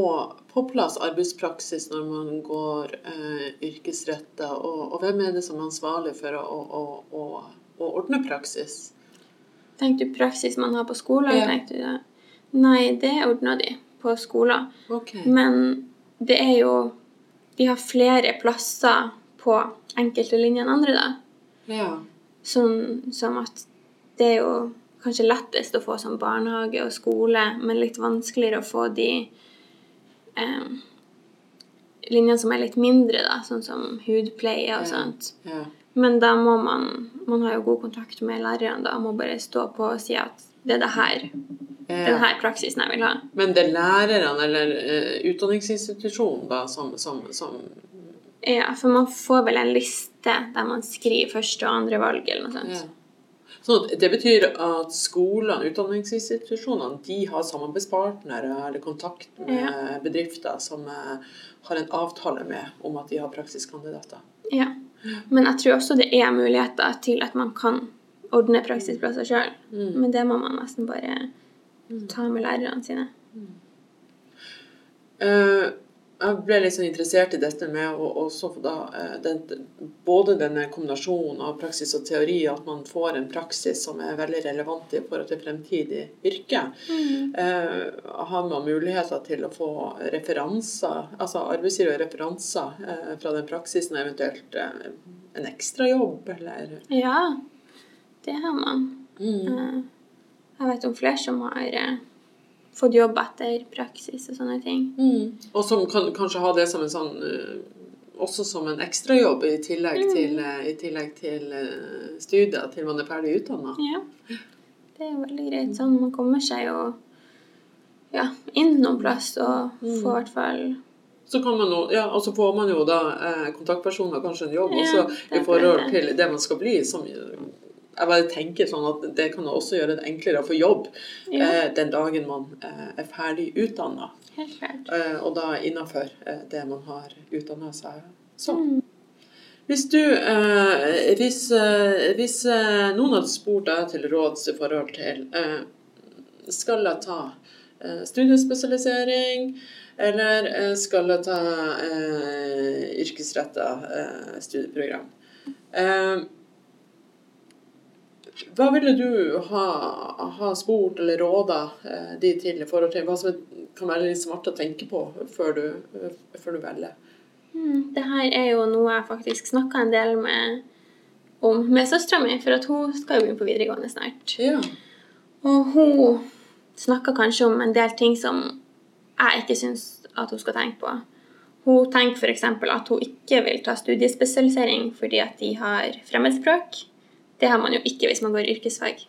[SPEAKER 1] på plass arbeidspraksis når man går eh, yrkesretta, og, og hvem er det som er ansvarlig for å, å, å, å ordne praksis?
[SPEAKER 2] Tenkte du praksis man har på skolen?
[SPEAKER 1] Ja.
[SPEAKER 2] Tenkte du det? Nei, det ordna de på skolen.
[SPEAKER 1] Okay.
[SPEAKER 2] Men det er jo De har flere plasser på enkelte linjer enn andre, da.
[SPEAKER 1] Ja.
[SPEAKER 2] Sånn som at det er jo kanskje lettest å få sånn barnehage og skole, men litt vanskeligere å få de eh, linjene som er litt mindre, da, sånn som hudpleie og sånt.
[SPEAKER 1] ja.
[SPEAKER 2] Men da må man Man har jo god kontakt med lærerne, da, må bare stå på og si at det er det her, den her praksisen jeg vil ha.
[SPEAKER 1] Men det er lærerne eller uh, utdanningsinstitusjonen da, som, som, som
[SPEAKER 2] Ja, for man får vel en liste der man skriver første og andre valg eller noe sånt.
[SPEAKER 1] Ja. Så det betyr at skolene, utdanningsinstitusjonene, de har samarbeidspartnere eller kontakt med bedrifter som eh, har en avtale med om at de har praksiskandidater.
[SPEAKER 2] Ja. Men jeg tror også det er muligheter til at man kan ordne praksisplasser sjøl. Men det må man nesten bare ta med lærerne sine.
[SPEAKER 1] Mm. jeg jeg ble litt sånn interessert i dette med å da eh, den, både denne kombinasjonen av praksis og teori, at man får en praksis som er veldig relevant i forhold til fremtidig yrke. Mm. Eh, har man muligheter til å få referanser, altså arbeidsgiver referanser eh, fra den praksisen, eventuelt eh, en ekstrajobb, eller
[SPEAKER 2] Ja, det har man. Mm. Eh, jeg vet om flere som har eh, fått jobb etter praksis og sånne ting.
[SPEAKER 1] Mm. Og som kan kanskje ha det som en sånn uh, også som en ekstrajobb i tillegg mm. til, uh, i tillegg til uh, studier til man er ferdig utdanna.
[SPEAKER 2] Ja. Det er veldig greit. Sånn man kommer seg jo ja, inn noen plass og mm. får i hvert fall
[SPEAKER 1] så kan man jo, ja, og så får man jo da eh, kontaktpersoner, kanskje en jobb, ja, også i forhold til det man skal bli, som jeg bare tenker sånn at det kan også gjøre det enklere å få jobb ja. eh, den dagen man eh, er ferdig utdanna. Eh, og da innafor eh, det man har utdanna seg som. Mm. Hvis du eh, Hvis, eh, hvis noen hadde spurt deg til råds i forhold til Skal jeg ta studiespesialisering? Eller skal jeg ta eh, yrkesretta eh, studieprogram? Eh, hva ville du ha, ha spurt eller råda eh, de til i forhold til hva som kan være litt smart å tenke på før du, før du velger?
[SPEAKER 2] Mm, det her er jo noe jeg faktisk snakka en del med om med søstera mi, for at hun skal jo begynne på videregående snart.
[SPEAKER 1] Ja.
[SPEAKER 2] Og hun snakka kanskje om en del ting som jeg ikke syns at hun skal tenke på. Hun tenker f.eks. at hun ikke vil ta studiespesialisering fordi at de har fremmedspråk. Det har man jo ikke hvis man går yrkesfag.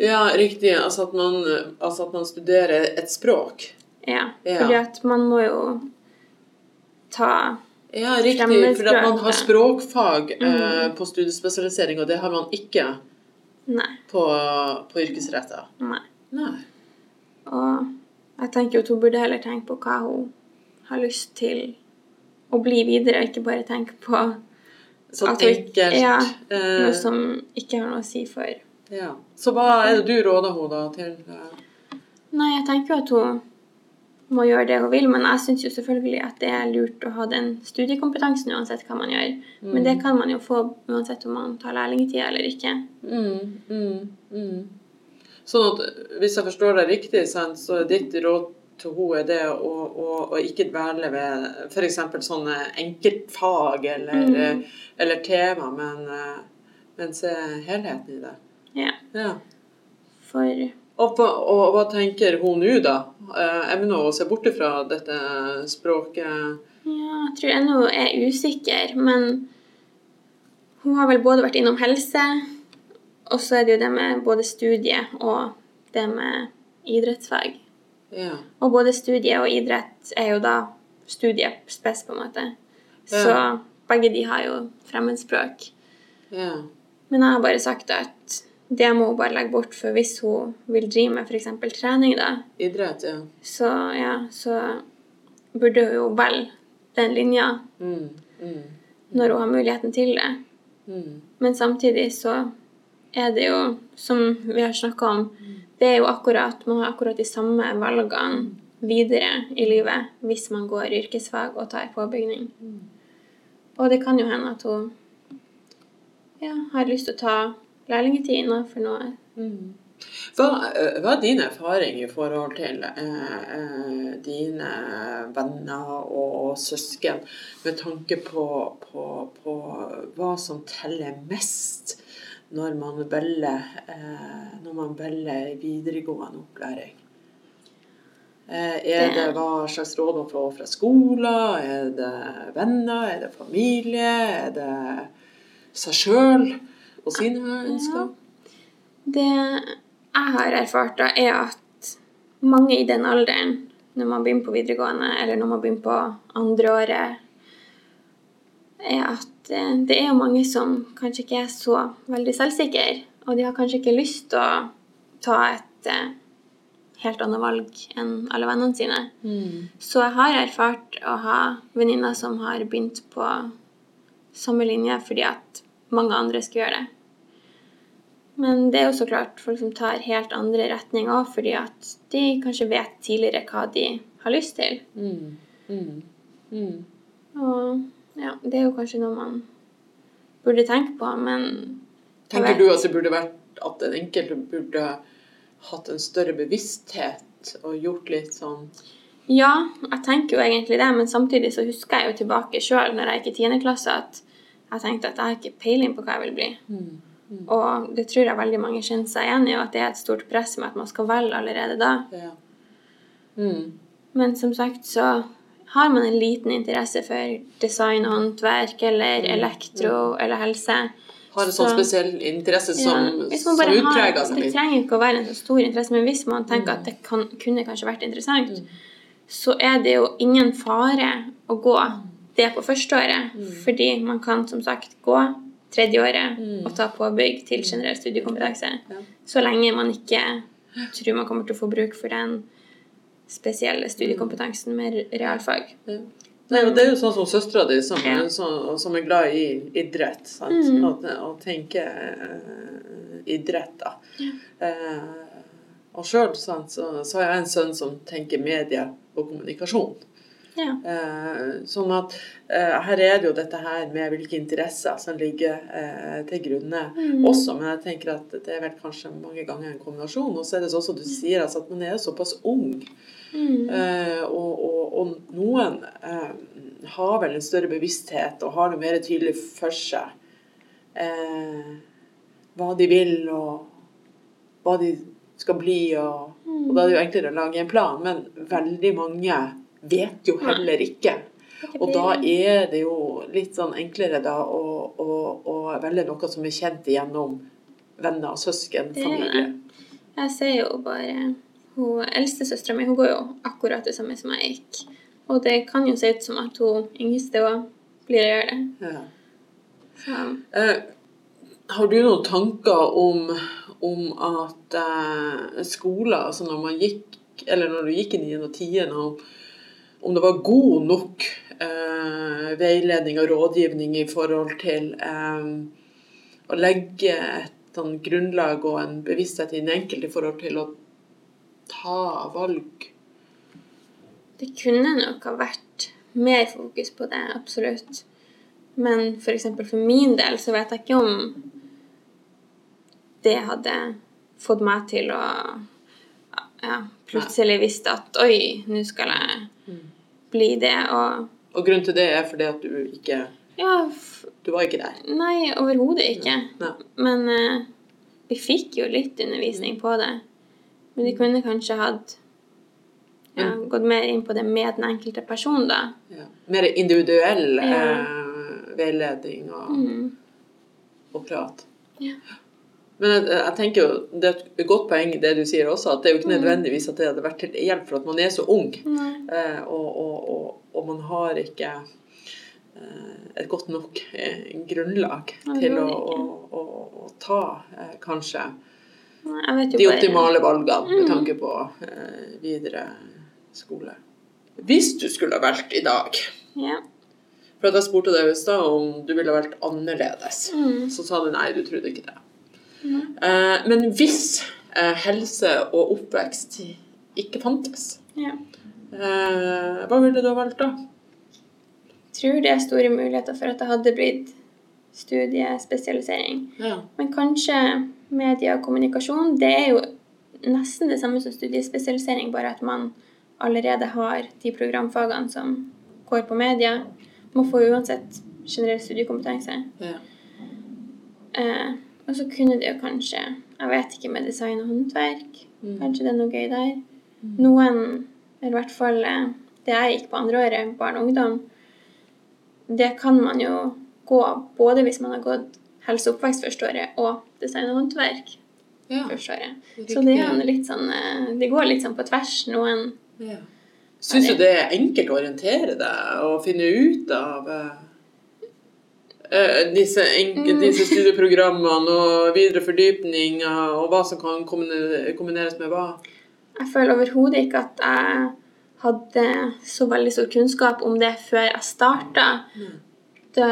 [SPEAKER 1] Ja, riktig. Altså at man, altså at man studerer et språk.
[SPEAKER 2] Ja, ja, fordi at man må jo ta
[SPEAKER 1] Ja, riktig. For at man har språkfag mm. eh, på studiespesialisering, og det har man ikke
[SPEAKER 2] Nei.
[SPEAKER 1] på, på yrkesretta.
[SPEAKER 2] Nei.
[SPEAKER 1] Nei.
[SPEAKER 2] Og jeg tenker at hun burde heller tenke på hva hun har lyst til å bli videre, ikke bare tenke på
[SPEAKER 1] Sånn enkelt.
[SPEAKER 2] Ja, eh, noe som ikke har noe å si for
[SPEAKER 1] ja. Så hva er det du råder henne da til? Eh?
[SPEAKER 2] Nei, jeg tenker jo at hun må gjøre det hun vil, men jeg syns jo selvfølgelig at det er lurt å ha den studiekompetansen uansett hva man gjør. Mm. Men det kan man jo få uansett om man tar lærlingtid eller ikke.
[SPEAKER 1] Mm, mm, mm. Sånn at hvis jeg forstår deg riktig, så er ditt råd til henne er det å, å, å ikke dvele ved f.eks. sånne enkeltfag eller, mm. eller tema, men, eh, men, se helheten i det.
[SPEAKER 2] Ja.
[SPEAKER 1] ja.
[SPEAKER 2] For
[SPEAKER 1] og, og, hva tenker hun nå, da? Eh, Evner hun å se bort fra dette språket?
[SPEAKER 2] Ja, jeg tror ennå hun er usikker, men hun har vel både vært innom helse, og så er det jo det med både studie og det med idrettsfag.
[SPEAKER 1] Ja.
[SPEAKER 2] Og både studie og idrett er jo da studiespes, på en måte. Ja. Så begge de har jo fremmedspråk.
[SPEAKER 1] Ja.
[SPEAKER 2] Men jeg har bare sagt at det må hun bare legge bort, for hvis hun vil drive med f.eks. trening, da
[SPEAKER 1] Idrett, ja.
[SPEAKER 2] Så, ja, så burde hun jo velge den linja
[SPEAKER 1] mm. Mm.
[SPEAKER 2] når hun har muligheten til det.
[SPEAKER 1] Mm.
[SPEAKER 2] Men samtidig så er det jo, som vi har snakka om, det er jo akkurat Man har akkurat de samme valgene videre i livet hvis man går yrkesfag og tar påbygning. Og det kan jo hende at hun ja, har lyst til å ta lærlingetid innenfor noe.
[SPEAKER 1] Mm. Hva, eh, hva, er din erfaring i forhold til eh, dine venner og søsken med tanke på, på, på hva som teller mest når man velger, eh, når man velger videregående opplæring? Eh, er det hva slags råd man får fra skolen? Er det venner? Er det familie? Er det seg sjøl og sine ønsker?
[SPEAKER 2] Det jeg har erfart, da, er at mange i den alderen, når man begynner på videregående, eller når man begynner på andreåret, er at Eh, det er jo mange som kanskje ikke er så veldig selvsikre, og de har kanskje ikke lyst til å ta et eh, helt annet valg enn alle vennene sine.
[SPEAKER 1] Mm.
[SPEAKER 2] Så jeg har erfart å ha venninner som har begynt på samme linje fordi at mange andre skal gjøre det. Men det er jo så klart folk som tar helt andre retninger òg, fordi at de kanskje vet tidligere hva de har lyst til.
[SPEAKER 1] Mm. Mm. Mm.
[SPEAKER 2] Og ja, det er jo kanskje noe man burde tenke på, men
[SPEAKER 1] Tenker du at det burde vært at den enkelte burde hatt en større bevissthet og gjort litt sånn
[SPEAKER 2] Ja, jeg tenker jo egentlig det, men samtidig så husker jeg jo tilbake sjøl når jeg gikk i 10. klasse, at jeg tenkte at jeg har ikke peiling på hva jeg vil bli.
[SPEAKER 1] Mm.
[SPEAKER 2] Og det tror jeg veldig mange kjenner seg igjen i, og at det er et stort press med at man skal velge allerede da.
[SPEAKER 1] Ja. Mm.
[SPEAKER 2] Men som sagt så har man en liten interesse for design og håndverk eller elektro eller helse.
[SPEAKER 1] Har en sånn
[SPEAKER 2] Så-
[SPEAKER 1] spesiell interesse som,
[SPEAKER 2] Ja,
[SPEAKER 1] som utpreger seg
[SPEAKER 2] Det trenger ikke å være en så stor interesse, men hvis man tenker at det kan, kunne kanskje vært interessant, så er det jo ingen fare å gå det på førsteåret. Fordi man kan som sagt gå tredjeåret og ta påbygg til generell studiekompetanse.
[SPEAKER 1] Ja.
[SPEAKER 2] Så lenge man ikke tror man kommer til å få bruk for den spesielle studiekompetansen med realfag.
[SPEAKER 1] Ja. Nei, og det er jo sånn som søstera di, som,
[SPEAKER 2] Ja.
[SPEAKER 1] som, som er glad i idrett.
[SPEAKER 2] Mm.
[SPEAKER 1] Tenke uh, idrett, da. Eh, og sjøl så, så har jeg en sønn som tenker media og kommunikasjon.
[SPEAKER 2] Ja.
[SPEAKER 1] Eh, sånn at eh, her er det jo dette her med hvilke interesser som ligger eh, til grunne
[SPEAKER 2] Mm.
[SPEAKER 1] også, men jeg tenker at det er vel kanskje mange ganger en kombinasjon. Og så er det sånn som du sier, altså, at man er såpass ung.
[SPEAKER 2] Mm.
[SPEAKER 1] Og, og, og noen har vel en større bevissthet og har noe mer tydelig for seg hva de vil og hva de skal bli. Og, og da er det jo enklere å lage en plan, men veldig mange vet jo heller ikke. Og da er det jo litt sånn enklere da å, å, å velge noe som er kjent gjennom venner, søsken, familie.
[SPEAKER 2] Jeg ser jo bare hun Eldstesøstera mi hun går jo akkurat det samme som jeg gikk. Og det kan jo se ut som at hun yngste òg blir å gjøre det.
[SPEAKER 1] Ja. Eh, har du noen tanker om, om at eh, skoler, altså når man gikk, eller når du gikk i 9. og 10., om, om det var god nok eh, veiledning og rådgivning i forhold til eh, å legge et sånn grunnlag og en bevissthet i den enkelte i forhold til å ta valg?
[SPEAKER 2] det kunne nok ha vært mer fokus på det, absolutt. Men for eksempel for min del så vet jeg ikke om det hadde fått meg til å ja, plutselig visste at oi, nå skal jeg bli det, og
[SPEAKER 1] Og grunnen til det er fordi at du ikke
[SPEAKER 2] ja,
[SPEAKER 1] Du var ikke der.
[SPEAKER 2] Nei, overhodet ikke.
[SPEAKER 1] Ja.
[SPEAKER 2] Men uh, vi fikk jo litt undervisning på det. Men vi kunne kanskje hatt ja, gått mer inn på det med den enkelte person, da.
[SPEAKER 1] Ja. Mer individuell eh, veiledning og,
[SPEAKER 2] Mm.
[SPEAKER 1] og prat.
[SPEAKER 2] Ja.
[SPEAKER 1] Men jeg, jeg tenker jo, det er et godt poeng det du sier også, at det er jo ikke
[SPEAKER 2] Mm.
[SPEAKER 1] nødvendigvis at det hadde vært til hjelp for at man er så ung. Eh, og, og, og, og man har ikke eh, et godt nok eh, grunnlag
[SPEAKER 2] Nei,
[SPEAKER 1] til å, å, å, å ta eh, kanskje
[SPEAKER 2] Nei,
[SPEAKER 1] de
[SPEAKER 2] bare
[SPEAKER 1] optimale valgene med
[SPEAKER 2] Mm.
[SPEAKER 1] tanke på eh, videre skole. Hvis du skulle ha valgt i dag
[SPEAKER 2] Ja.
[SPEAKER 1] For jeg spurte deg i stad om du ville ha valgt annerledes.
[SPEAKER 2] Mm.
[SPEAKER 1] Så sa du nei, du trodde ikke det. Eh, men hvis eh, helse og oppvekst ikke fantes,
[SPEAKER 2] ja.
[SPEAKER 1] eh, hva ville du ha valgt da?
[SPEAKER 2] Tror det er store muligheter for at det hadde blitt studiespesialisering.
[SPEAKER 1] Ja.
[SPEAKER 2] Men kanskje media og kommunikasjon, det er jo nesten det samme som studiespesialisering, bare at man allerede har de programfagene som går på media. Man får uansett generell studiekompetanse.
[SPEAKER 1] ja.
[SPEAKER 2] Eh, og så kunne det jo kanskje, jeg vet ikke, med design og håndverk,
[SPEAKER 1] Mm.
[SPEAKER 2] kanskje det er noe gøy der. Noen, eller i hvert fall det jeg gikk på andre året, barn og ungdom, det kan man jo gå både hvis man har gått helse og oppvekst første året og design og håndverk
[SPEAKER 1] ja.
[SPEAKER 2] første året.
[SPEAKER 1] Riktig.
[SPEAKER 2] Så det er litt sånn, eh, det går litt sånn på tvers. Noen
[SPEAKER 1] ja. Syns du det er enkelt å orientere deg og finne ut av eh, disse, enk-
[SPEAKER 2] Mm.
[SPEAKER 1] disse studieprogrammene og videre fordypninger og hva som kan kombineres med hva?
[SPEAKER 2] Jeg føler overhodet ikke at jeg hadde så veldig stor kunnskap om det før jeg starta.
[SPEAKER 1] Mm.
[SPEAKER 2] Det,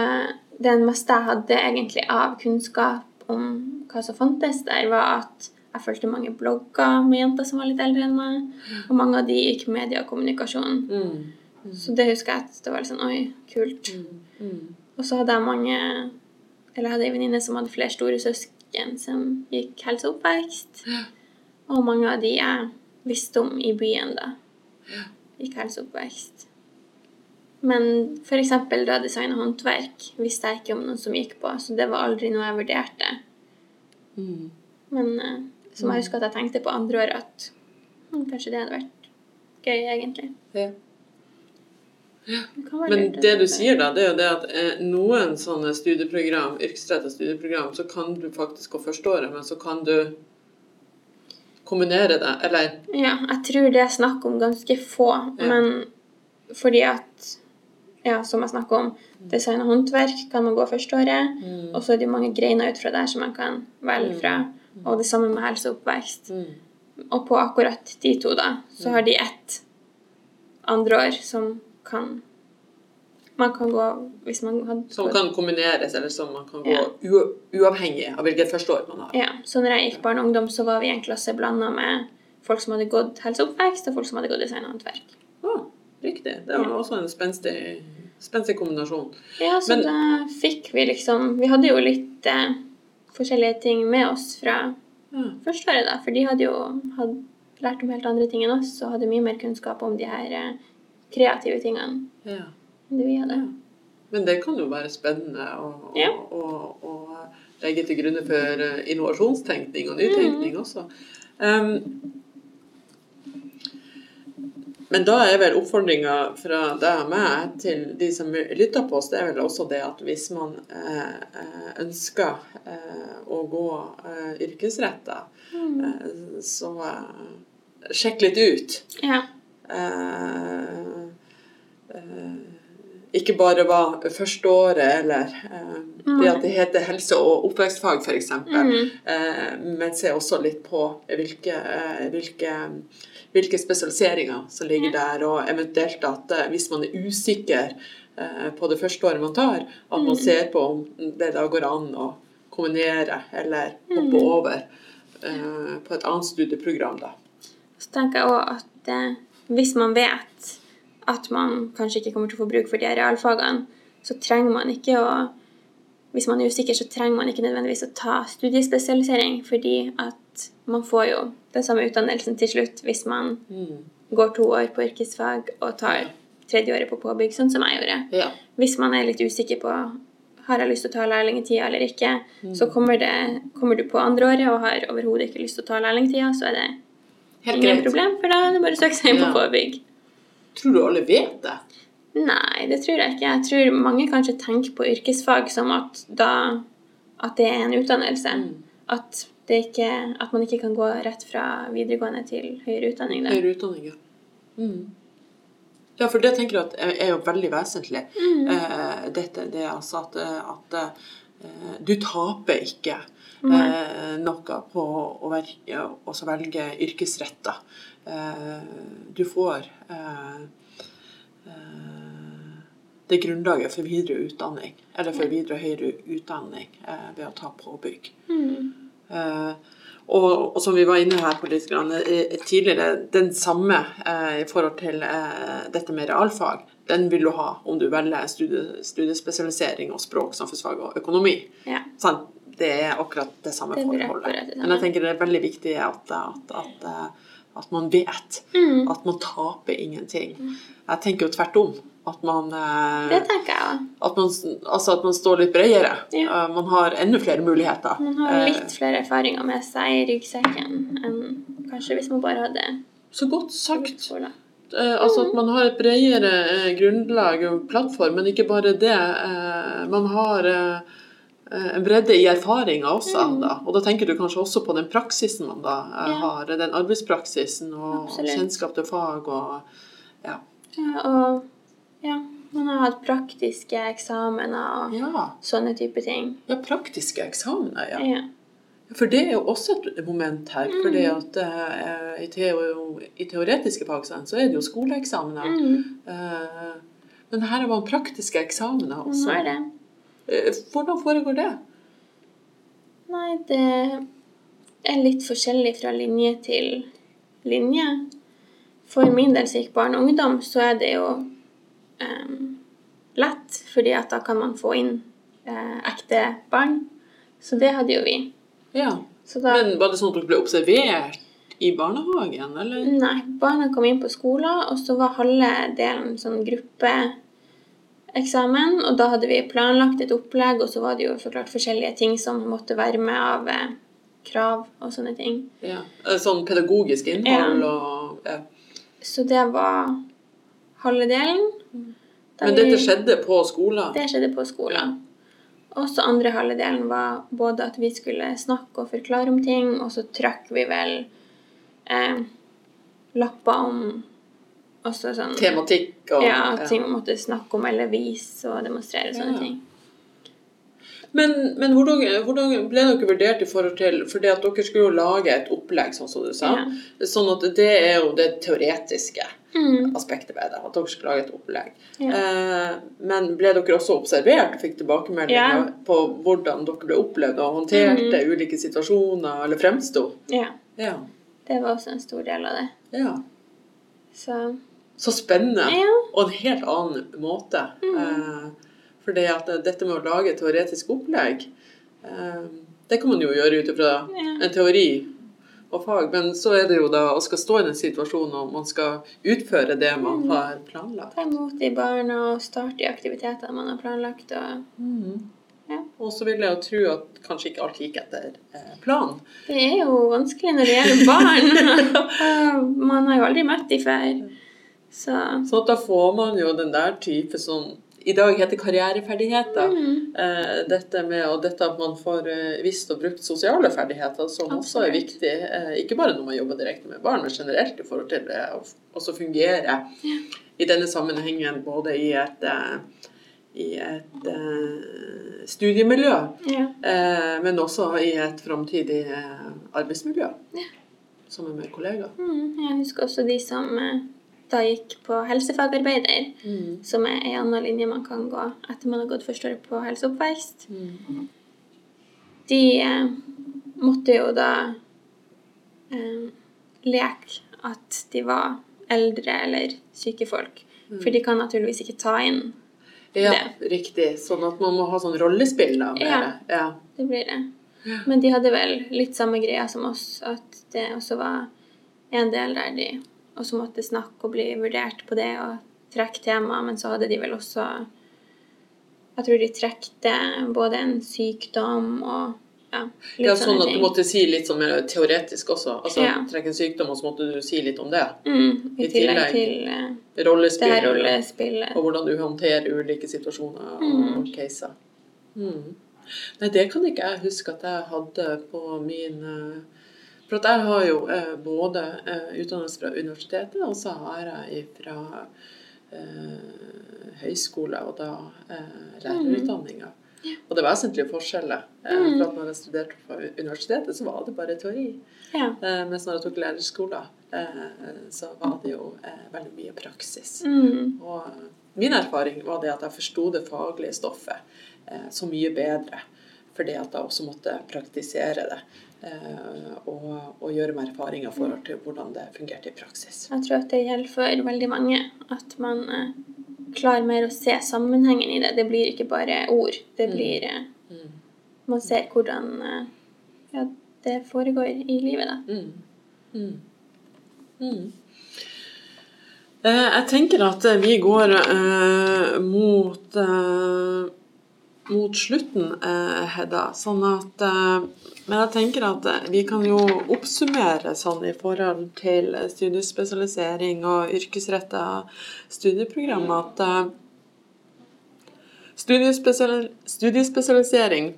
[SPEAKER 2] det meste jeg hadde egentlig av kunnskap om hva som fantes der, var at jeg fulgte mange blogger med jenter som var litt eldre enn meg, og mange av de gikk media og kommunikasjon.
[SPEAKER 1] Mm.
[SPEAKER 2] Så det husker jeg at det var litt sånn Oi, kult.
[SPEAKER 1] Mm.
[SPEAKER 2] Og så hadde jeg mange Eller jeg hadde ei venninne som hadde flere store søsken som gikk helse og oppvekst. Og mange av de jeg visste om i byen da, gikk helse og oppvekst. Men eksempel da design og håndverk visste jeg ikke om noen som gikk på, så det var aldri noe jeg vurderte.
[SPEAKER 1] Mm.
[SPEAKER 2] Men eh, som jeg husker at jeg tenkte på andre år at hm, kanskje det hadde vært gøy, egentlig.
[SPEAKER 1] Ja. Men det du sier da, det er jo det at eh, noen sånne studieprogram, yrkesrettet studieprogram, så kan du faktisk gå førsteåret, men så kan du kombinere det, eller
[SPEAKER 2] Ja, jeg tror det er snakk om ganske få,
[SPEAKER 1] Ja.
[SPEAKER 2] men fordi at ja, som jeg snakker om, design og håndverk kan man gå førsteåret.
[SPEAKER 1] Mm.
[SPEAKER 2] og så er det mange greiner ut fra der som man kan velge fra, og det samme med helse og oppvekst.
[SPEAKER 1] Mm.
[SPEAKER 2] Og på akkurat de to, da, så har de ett andre år som kan Man kan gå hvis man hadde
[SPEAKER 1] Som kan kombineres, eller som man kan gå
[SPEAKER 2] Ja.
[SPEAKER 1] uavhengig av hvilket førsteår man har.
[SPEAKER 2] Ja, så når jeg gikk barne og ungdom, så var vi i en klasse blanda med folk som hadde gått helse og oppvekst, og folk som hadde gått design og håndverk.
[SPEAKER 1] Ah, riktig. Det var også en spenstig, spenstig kombinasjon.
[SPEAKER 2] Ja, så
[SPEAKER 1] Men-
[SPEAKER 2] da fikk vi liksom Vi hadde jo litt eh, forskjellige ting med oss fra
[SPEAKER 1] Ja.
[SPEAKER 2] første året, da. For de hadde jo hadde lært om helt andre ting enn oss, og hadde mye mer kunnskap om de her eh, kreative tingene
[SPEAKER 1] Ja.
[SPEAKER 2] enn det vi hadde.
[SPEAKER 1] Ja. Men det kan jo være spennende å, å,
[SPEAKER 2] Ja.
[SPEAKER 1] å, å legge til grunne for eh, innovasjonstenkning og nytenkning også. Um, men da er vel oppfordringa fra deg og meg til de som lytter på oss, det er vel også det at hvis man eh, eh, ønsker eh, å gå eh, yrkesretta, eh, så sjekk litt ut.
[SPEAKER 2] Ja.
[SPEAKER 1] Eh, eh, ikke bare var førsteåret eller eh, det at det heter helse- og oppvekstfag f.eks.,
[SPEAKER 2] Mm.
[SPEAKER 1] eh, men se også litt på hvilke, eh, hvilke, hvilke spesialiseringer som ligger der, og eventuelt at eh, hvis man er usikker på det første året man tar, at man ser på om det da går an å kombinere eller hoppe over eh, på et annet studieprogram. da.
[SPEAKER 2] Så tenker jeg også at hvis man vet at man kanskje ikke kommer til å få bruk for de realfagene, så trenger man ikke å Hvis man er usikker, så trenger man ikke nødvendigvis å ta studiespesialisering, fordi at man får jo den samme utdannelsen til slutt hvis man
[SPEAKER 1] Mm.
[SPEAKER 2] går to år på yrkesfag og tar tredje året på påbygg, sånn som jeg gjorde.
[SPEAKER 1] Ja.
[SPEAKER 2] Hvis man er litt usikker på har jeg lyst til å ta lærlingtida eller ikke,
[SPEAKER 1] Mm.
[SPEAKER 2] så kommer, det, kommer du på andre året og har overhodet ikke lyst til å ta lærlingtida, så er det
[SPEAKER 1] Helt
[SPEAKER 2] ingen
[SPEAKER 1] greit.
[SPEAKER 2] problem, for da er det bare å søke seg inn
[SPEAKER 1] Ja.
[SPEAKER 2] på påbygg.
[SPEAKER 1] Tror du alle vet det?
[SPEAKER 2] Nei, det tror jeg ikke. Jeg tror mange kanskje tenker på yrkesfag som at, da, at det er en utdannelse.
[SPEAKER 1] Mm.
[SPEAKER 2] At, det ikke, at man ikke kan gå rett fra videregående til høyere utdanning. Da.
[SPEAKER 1] Høyere utdanning, ja. Mm. Ja, for det tenker jeg at er er jo veldig vesentlig.
[SPEAKER 2] Mm.
[SPEAKER 1] Eh, dette, det altså at, eh, at eh, du taper ikke. Eh, noe på å velge, også velge yrkesretta. Eh, du får eh, eh, det grunnlaget for videre utdanning, eller for videre høyere utdanning eh, ved å ta påbygg.
[SPEAKER 2] Mm.
[SPEAKER 1] Eh, og, og som vi var inne her på litt grann, tidligere, den samme eh, i forhold til eh, dette med realfag, den vil du ha om du velger studie, studiespesialisering og språk, samfunnsfag og økonomi.
[SPEAKER 2] Ja.
[SPEAKER 1] Sant? Det er akkurat det samme
[SPEAKER 2] Det
[SPEAKER 1] forholdet. Men jeg tenker det er veldig viktig at, at, at, eh, at man vet
[SPEAKER 2] Mm.
[SPEAKER 1] at man taper ingenting. Jeg tenker jo tvert om. At man, eh,
[SPEAKER 2] Det tenker jeg òg.
[SPEAKER 1] at man, altså at man står litt bredere.
[SPEAKER 2] Ja.
[SPEAKER 1] Eh, Man har enda flere muligheter.
[SPEAKER 2] Man har litt flere erfaringer med seg i ryggsekken enn kanskje hvis man bare hadde
[SPEAKER 1] Så godt sagt. Altså at man har et bredere grunnlag og plattform, men ikke bare det. Man har en bredde i erfaringer også. Da. Og da tenker du kanskje også på den praksisen man da eh,
[SPEAKER 2] Ja.
[SPEAKER 1] har. Den arbeidspraksisen og
[SPEAKER 2] Absolutt.
[SPEAKER 1] kjennskap til fag og ja.
[SPEAKER 2] Ja, og ja, man har hatt praktiske eksamener og
[SPEAKER 1] ja.
[SPEAKER 2] sånne type ting.
[SPEAKER 1] Ja, praktiske eksamener, ja. For det er jo også et moment her. fordi at uh, i, teo, i teoretiske fag så er det jo skoleeksamener.
[SPEAKER 2] Mm.
[SPEAKER 1] Uh, men her har man praktiske eksamener
[SPEAKER 2] Man
[SPEAKER 1] også.
[SPEAKER 2] har det.
[SPEAKER 1] Eh, Hvordan foregår det?
[SPEAKER 2] Nei, det er litt forskjellig fra linje til linje. For min del som gikk barn og ungdom, så er det jo eh, lett, fordi at da kan man få inn eh, ekte barn. Så det hadde jo vi.
[SPEAKER 1] Ja.
[SPEAKER 2] Så da,
[SPEAKER 1] Men var det sånn at dere ble observert i barnehagen, eller?
[SPEAKER 2] Nei, barna kom inn på skolen, og så var halve delen sånn gruppeeksamen. Og da hadde vi planlagt et opplegg, og så var det jo så klart forskjellige ting som måtte være med av eh, krav og sånne ting.
[SPEAKER 1] Ja. Eh, Sånn pedagogisk innhold og ja.
[SPEAKER 2] Så det var halve delen. Da
[SPEAKER 1] Men
[SPEAKER 2] vi-
[SPEAKER 1] dette skjedde på skolen?
[SPEAKER 2] Det skjedde på skolen. Også andre halve delen var både at vi skulle snakke og forklare om ting, og så trakk vi vel eh, lapper om også sånn
[SPEAKER 1] Tematikk og
[SPEAKER 2] Ja, ting man måtte snakke om eller vise og demonstrere sånne
[SPEAKER 1] Ja.
[SPEAKER 2] ting.
[SPEAKER 1] Men, men hvordan, hvordan ble dere vurdert i forhold til Fordi at dere skulle jo lage et opplegg, sånn som du sa.
[SPEAKER 2] Ja.
[SPEAKER 1] Sånn at det er jo det teoretiske
[SPEAKER 2] Mm.
[SPEAKER 1] aspektet ved det. At dere skulle lage et opplegg.
[SPEAKER 2] Ja.
[SPEAKER 1] Eh, men ble dere også observert og fikk tilbakemeldinger
[SPEAKER 2] Ja.
[SPEAKER 1] på hvordan dere ble opplevd og håndterte
[SPEAKER 2] mm.
[SPEAKER 1] ulike situasjoner, eller fremsto?
[SPEAKER 2] ja.
[SPEAKER 1] Ja.
[SPEAKER 2] Det var også en stor del av det.
[SPEAKER 1] ja.
[SPEAKER 2] Så
[SPEAKER 1] Så spennende.
[SPEAKER 2] ja.
[SPEAKER 1] Og en helt annen måte. Eh, for at dette med å lage et teoretisk opplegg, eh, det kan man jo gjøre ut ifra
[SPEAKER 2] Ja.
[SPEAKER 1] en teori og fag, men så er det jo da å skal stå i den situasjonen og man skal utføre det man har planlagt.
[SPEAKER 2] ta imot de barna og starte de aktivitetene man har planlagt. Og Ja.
[SPEAKER 1] Og så vil jeg jo tro at kanskje ikke alt gikk etter eh, planen.
[SPEAKER 2] det er jo vanskelig når det gjelder barn. Man har jo aldri møtt de før. Så
[SPEAKER 1] Så at da får man jo den der type som i dag heter karriereferdigheter.
[SPEAKER 2] mm,
[SPEAKER 1] Eh, dette med og dette at man får eh, visst og brukt sosiale ferdigheter, som også er viktig. Eh, ikke bare når man jobber direkte med barn, men generelt i forhold til det å også fungere i denne sammenhengen både i et, eh, i et eh, studiemiljø,
[SPEAKER 2] ja.
[SPEAKER 1] eh, men også i et framtidig eh, arbeidsmiljø. Sammen med kollegaer.
[SPEAKER 2] Mm, jeg husker også de som eh, da gikk på helsefagarbeider, som er en annen linje man kan gå etter man har gått første året på helseoppvekst, mm. De eh, måtte jo da eh, leke at de var eldre eller syke folk. For de kan naturligvis ikke ta inn
[SPEAKER 1] Ja, riktig. Sånn at man må ha sånn rollespill da.
[SPEAKER 2] Ja.
[SPEAKER 1] Ja.
[SPEAKER 2] Det blir det. Men de hadde vel litt samme greia som oss, at det også var en del der de også måtte snakke og bli vurdert på det og trekke tema, men så hadde de vel også Jeg tror de trekte både en sykdom og ja, litt
[SPEAKER 1] Ja, sånn at du måtte si litt sånn mer teoretisk også. Altså
[SPEAKER 2] Ja.
[SPEAKER 1] trekke en sykdom, og så måtte du si litt om det.
[SPEAKER 2] Mm, I
[SPEAKER 1] i
[SPEAKER 2] tillegg
[SPEAKER 1] tillegg.
[SPEAKER 2] til
[SPEAKER 1] Rollespill.
[SPEAKER 2] rollespillet.
[SPEAKER 1] Og hvordan du håndterer ulike situasjoner og
[SPEAKER 2] Mm.
[SPEAKER 1] caser. Mm. Nei, det kan ikke jeg huske at jeg hadde på min eh, For at jeg har jo eh, både eh, utdannelse fra universitetet, og så har jeg fra eh, høyskole, og da eh, lærerutdanninga. Og det er vesentlige forskjeller. Eh,
[SPEAKER 2] Mm.
[SPEAKER 1] for at når jeg studerte på universitetet, så var det bare teori.
[SPEAKER 2] Ja.
[SPEAKER 1] Eh, mens når jeg tok lærerskolen, eh, så var det jo eh, veldig mye praksis.
[SPEAKER 2] Mm,
[SPEAKER 1] Og min erfaring var det at jeg forsto det faglige stoffet eh, så mye bedre. Fordi at jeg også måtte praktisere det. Eh, og, og gjøre meg erfaringer i forhold til hvordan det fungerte i praksis.
[SPEAKER 2] jeg tror at det gjelder for veldig mange at man eh, klarer mer å se sammenhengen i det. Det blir ikke bare ord. Det
[SPEAKER 1] Mm.
[SPEAKER 2] blir eh,
[SPEAKER 1] Mm.
[SPEAKER 2] Man ser hvordan ja, det foregår i livet, da.
[SPEAKER 1] Mm. Mm. Mm. Eh, jeg tenker at vi går eh, mot eh, mot slutten, eh, Hedda. Sånn at eh, Men jeg tenker at eh, vi kan jo oppsummere sånn i forhold til studiespesialisering og yrkesretta studieprogram at eh, studiespesial, studiespesialisering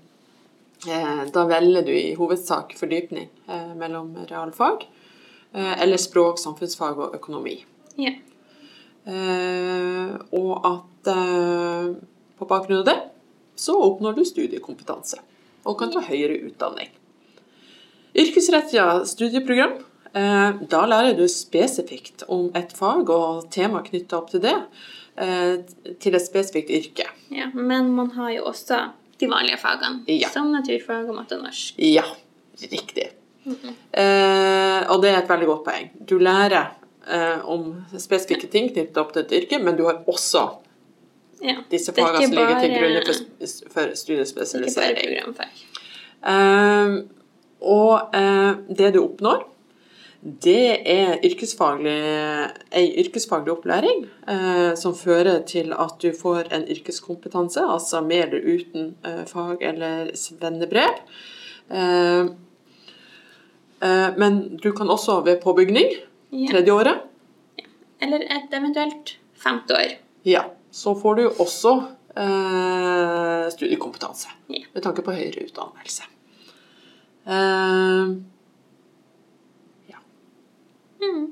[SPEAKER 1] eh, Da velger du i hovedsak fordypning eh, mellom realfag eh, eller språk, samfunnsfag og økonomi.
[SPEAKER 2] Ja.
[SPEAKER 1] Eh, og at på bakgrunn av det så oppnår du studiekompetanse og kan ta høyere utdanning. Yrkesrettet studieprogram. Eh, da lærer du spesifikt om et fag og tema knytta opp til det, eh, til et spesifikt yrke.
[SPEAKER 2] ja. Men man har jo også de vanlige fagene,
[SPEAKER 1] Ja.
[SPEAKER 2] som naturfag og matte og norsk.
[SPEAKER 1] Ja, riktig. Eh, og det er et veldig godt poeng. Du lærer eh, om spesifikke ting knyttet opp til et yrke, men du har også
[SPEAKER 2] Ja.
[SPEAKER 1] disse
[SPEAKER 2] er
[SPEAKER 1] fagene som ligger til grunn for, for
[SPEAKER 2] Ikke bare
[SPEAKER 1] studiespesialisering.
[SPEAKER 2] programfag.
[SPEAKER 1] Eh, og uh, det du oppnår, det er yrkesfaglig, ei yrkesfaglig opplæring uh, som fører til at du får en yrkeskompetanse, altså med eller uten eh, fag- eller svennebrev. Eh, eh, men du kan også ved påbygning,
[SPEAKER 2] Ja.
[SPEAKER 1] tredje året,
[SPEAKER 2] Eller et eventuelt femte år.
[SPEAKER 1] ja, så får du også eh, studiekompetanse med tanke på høyere utdannelse. Eh, ja.
[SPEAKER 2] Mm.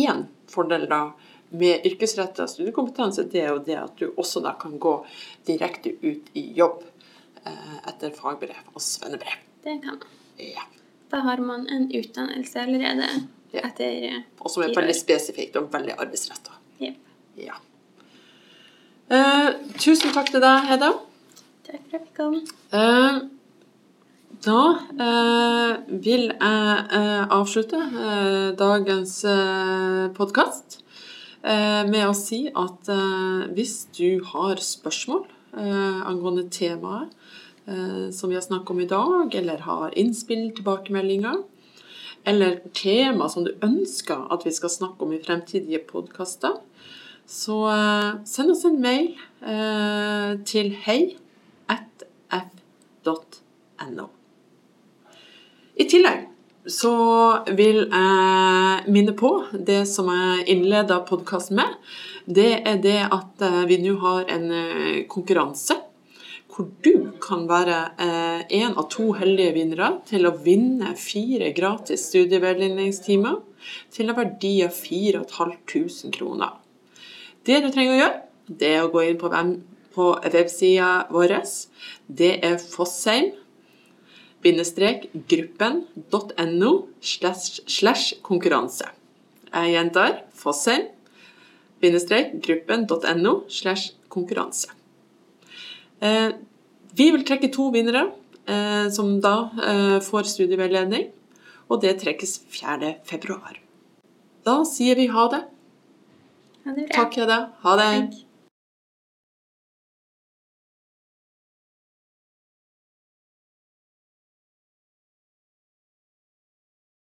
[SPEAKER 1] Én fordel da med yrkesretta studiekompetanse, det er jo det at du også da kan gå direkte ut i jobb eh, etter fagbrev og svennebrev.
[SPEAKER 2] Det kan man.
[SPEAKER 1] Ja.
[SPEAKER 2] Da har man en utdannelse allerede
[SPEAKER 1] Ja.
[SPEAKER 2] etter eh,
[SPEAKER 1] Og som er veldig spesifikt og veldig arbeidsretta.
[SPEAKER 2] Jepp.
[SPEAKER 1] Ja. Uh, tusen takk til deg, Hedda.
[SPEAKER 2] Takk for at jeg kom.
[SPEAKER 1] Eh, da uh, vil jeg avslutte dagens uh, podkast med å si at hvis du har spørsmål angående temaet som vi har snakket om i dag, eller har innspill, tilbakemeldinger, eller tema som du ønsker at vi skal snakke om i fremtidige podkaster, så eh, send oss en mail eh, til hei.f.no I tillegg så vil jeg minne på det som jeg innleda podkasten med. Det er det at eh, vi nå har en konkurranse hvor du kan være én av to heldige vinnere til å vinne fire gratis studieveiledningstimer til en verdi av 4500 kroner. Det du trenger å gjøre, det er å gå inn på, på websida vår. Det er Fossheim gruppen.no slash konkurranse. Jeg gjentar Fossheim gruppen.no slash konkurranse. Eh, vi vil trekke to vinnere eh, som da eh, får studieveiledning, og det trekkes 4. februar. Da sier vi ha det. Takk, Hedda. Ha det.
[SPEAKER 2] Takk.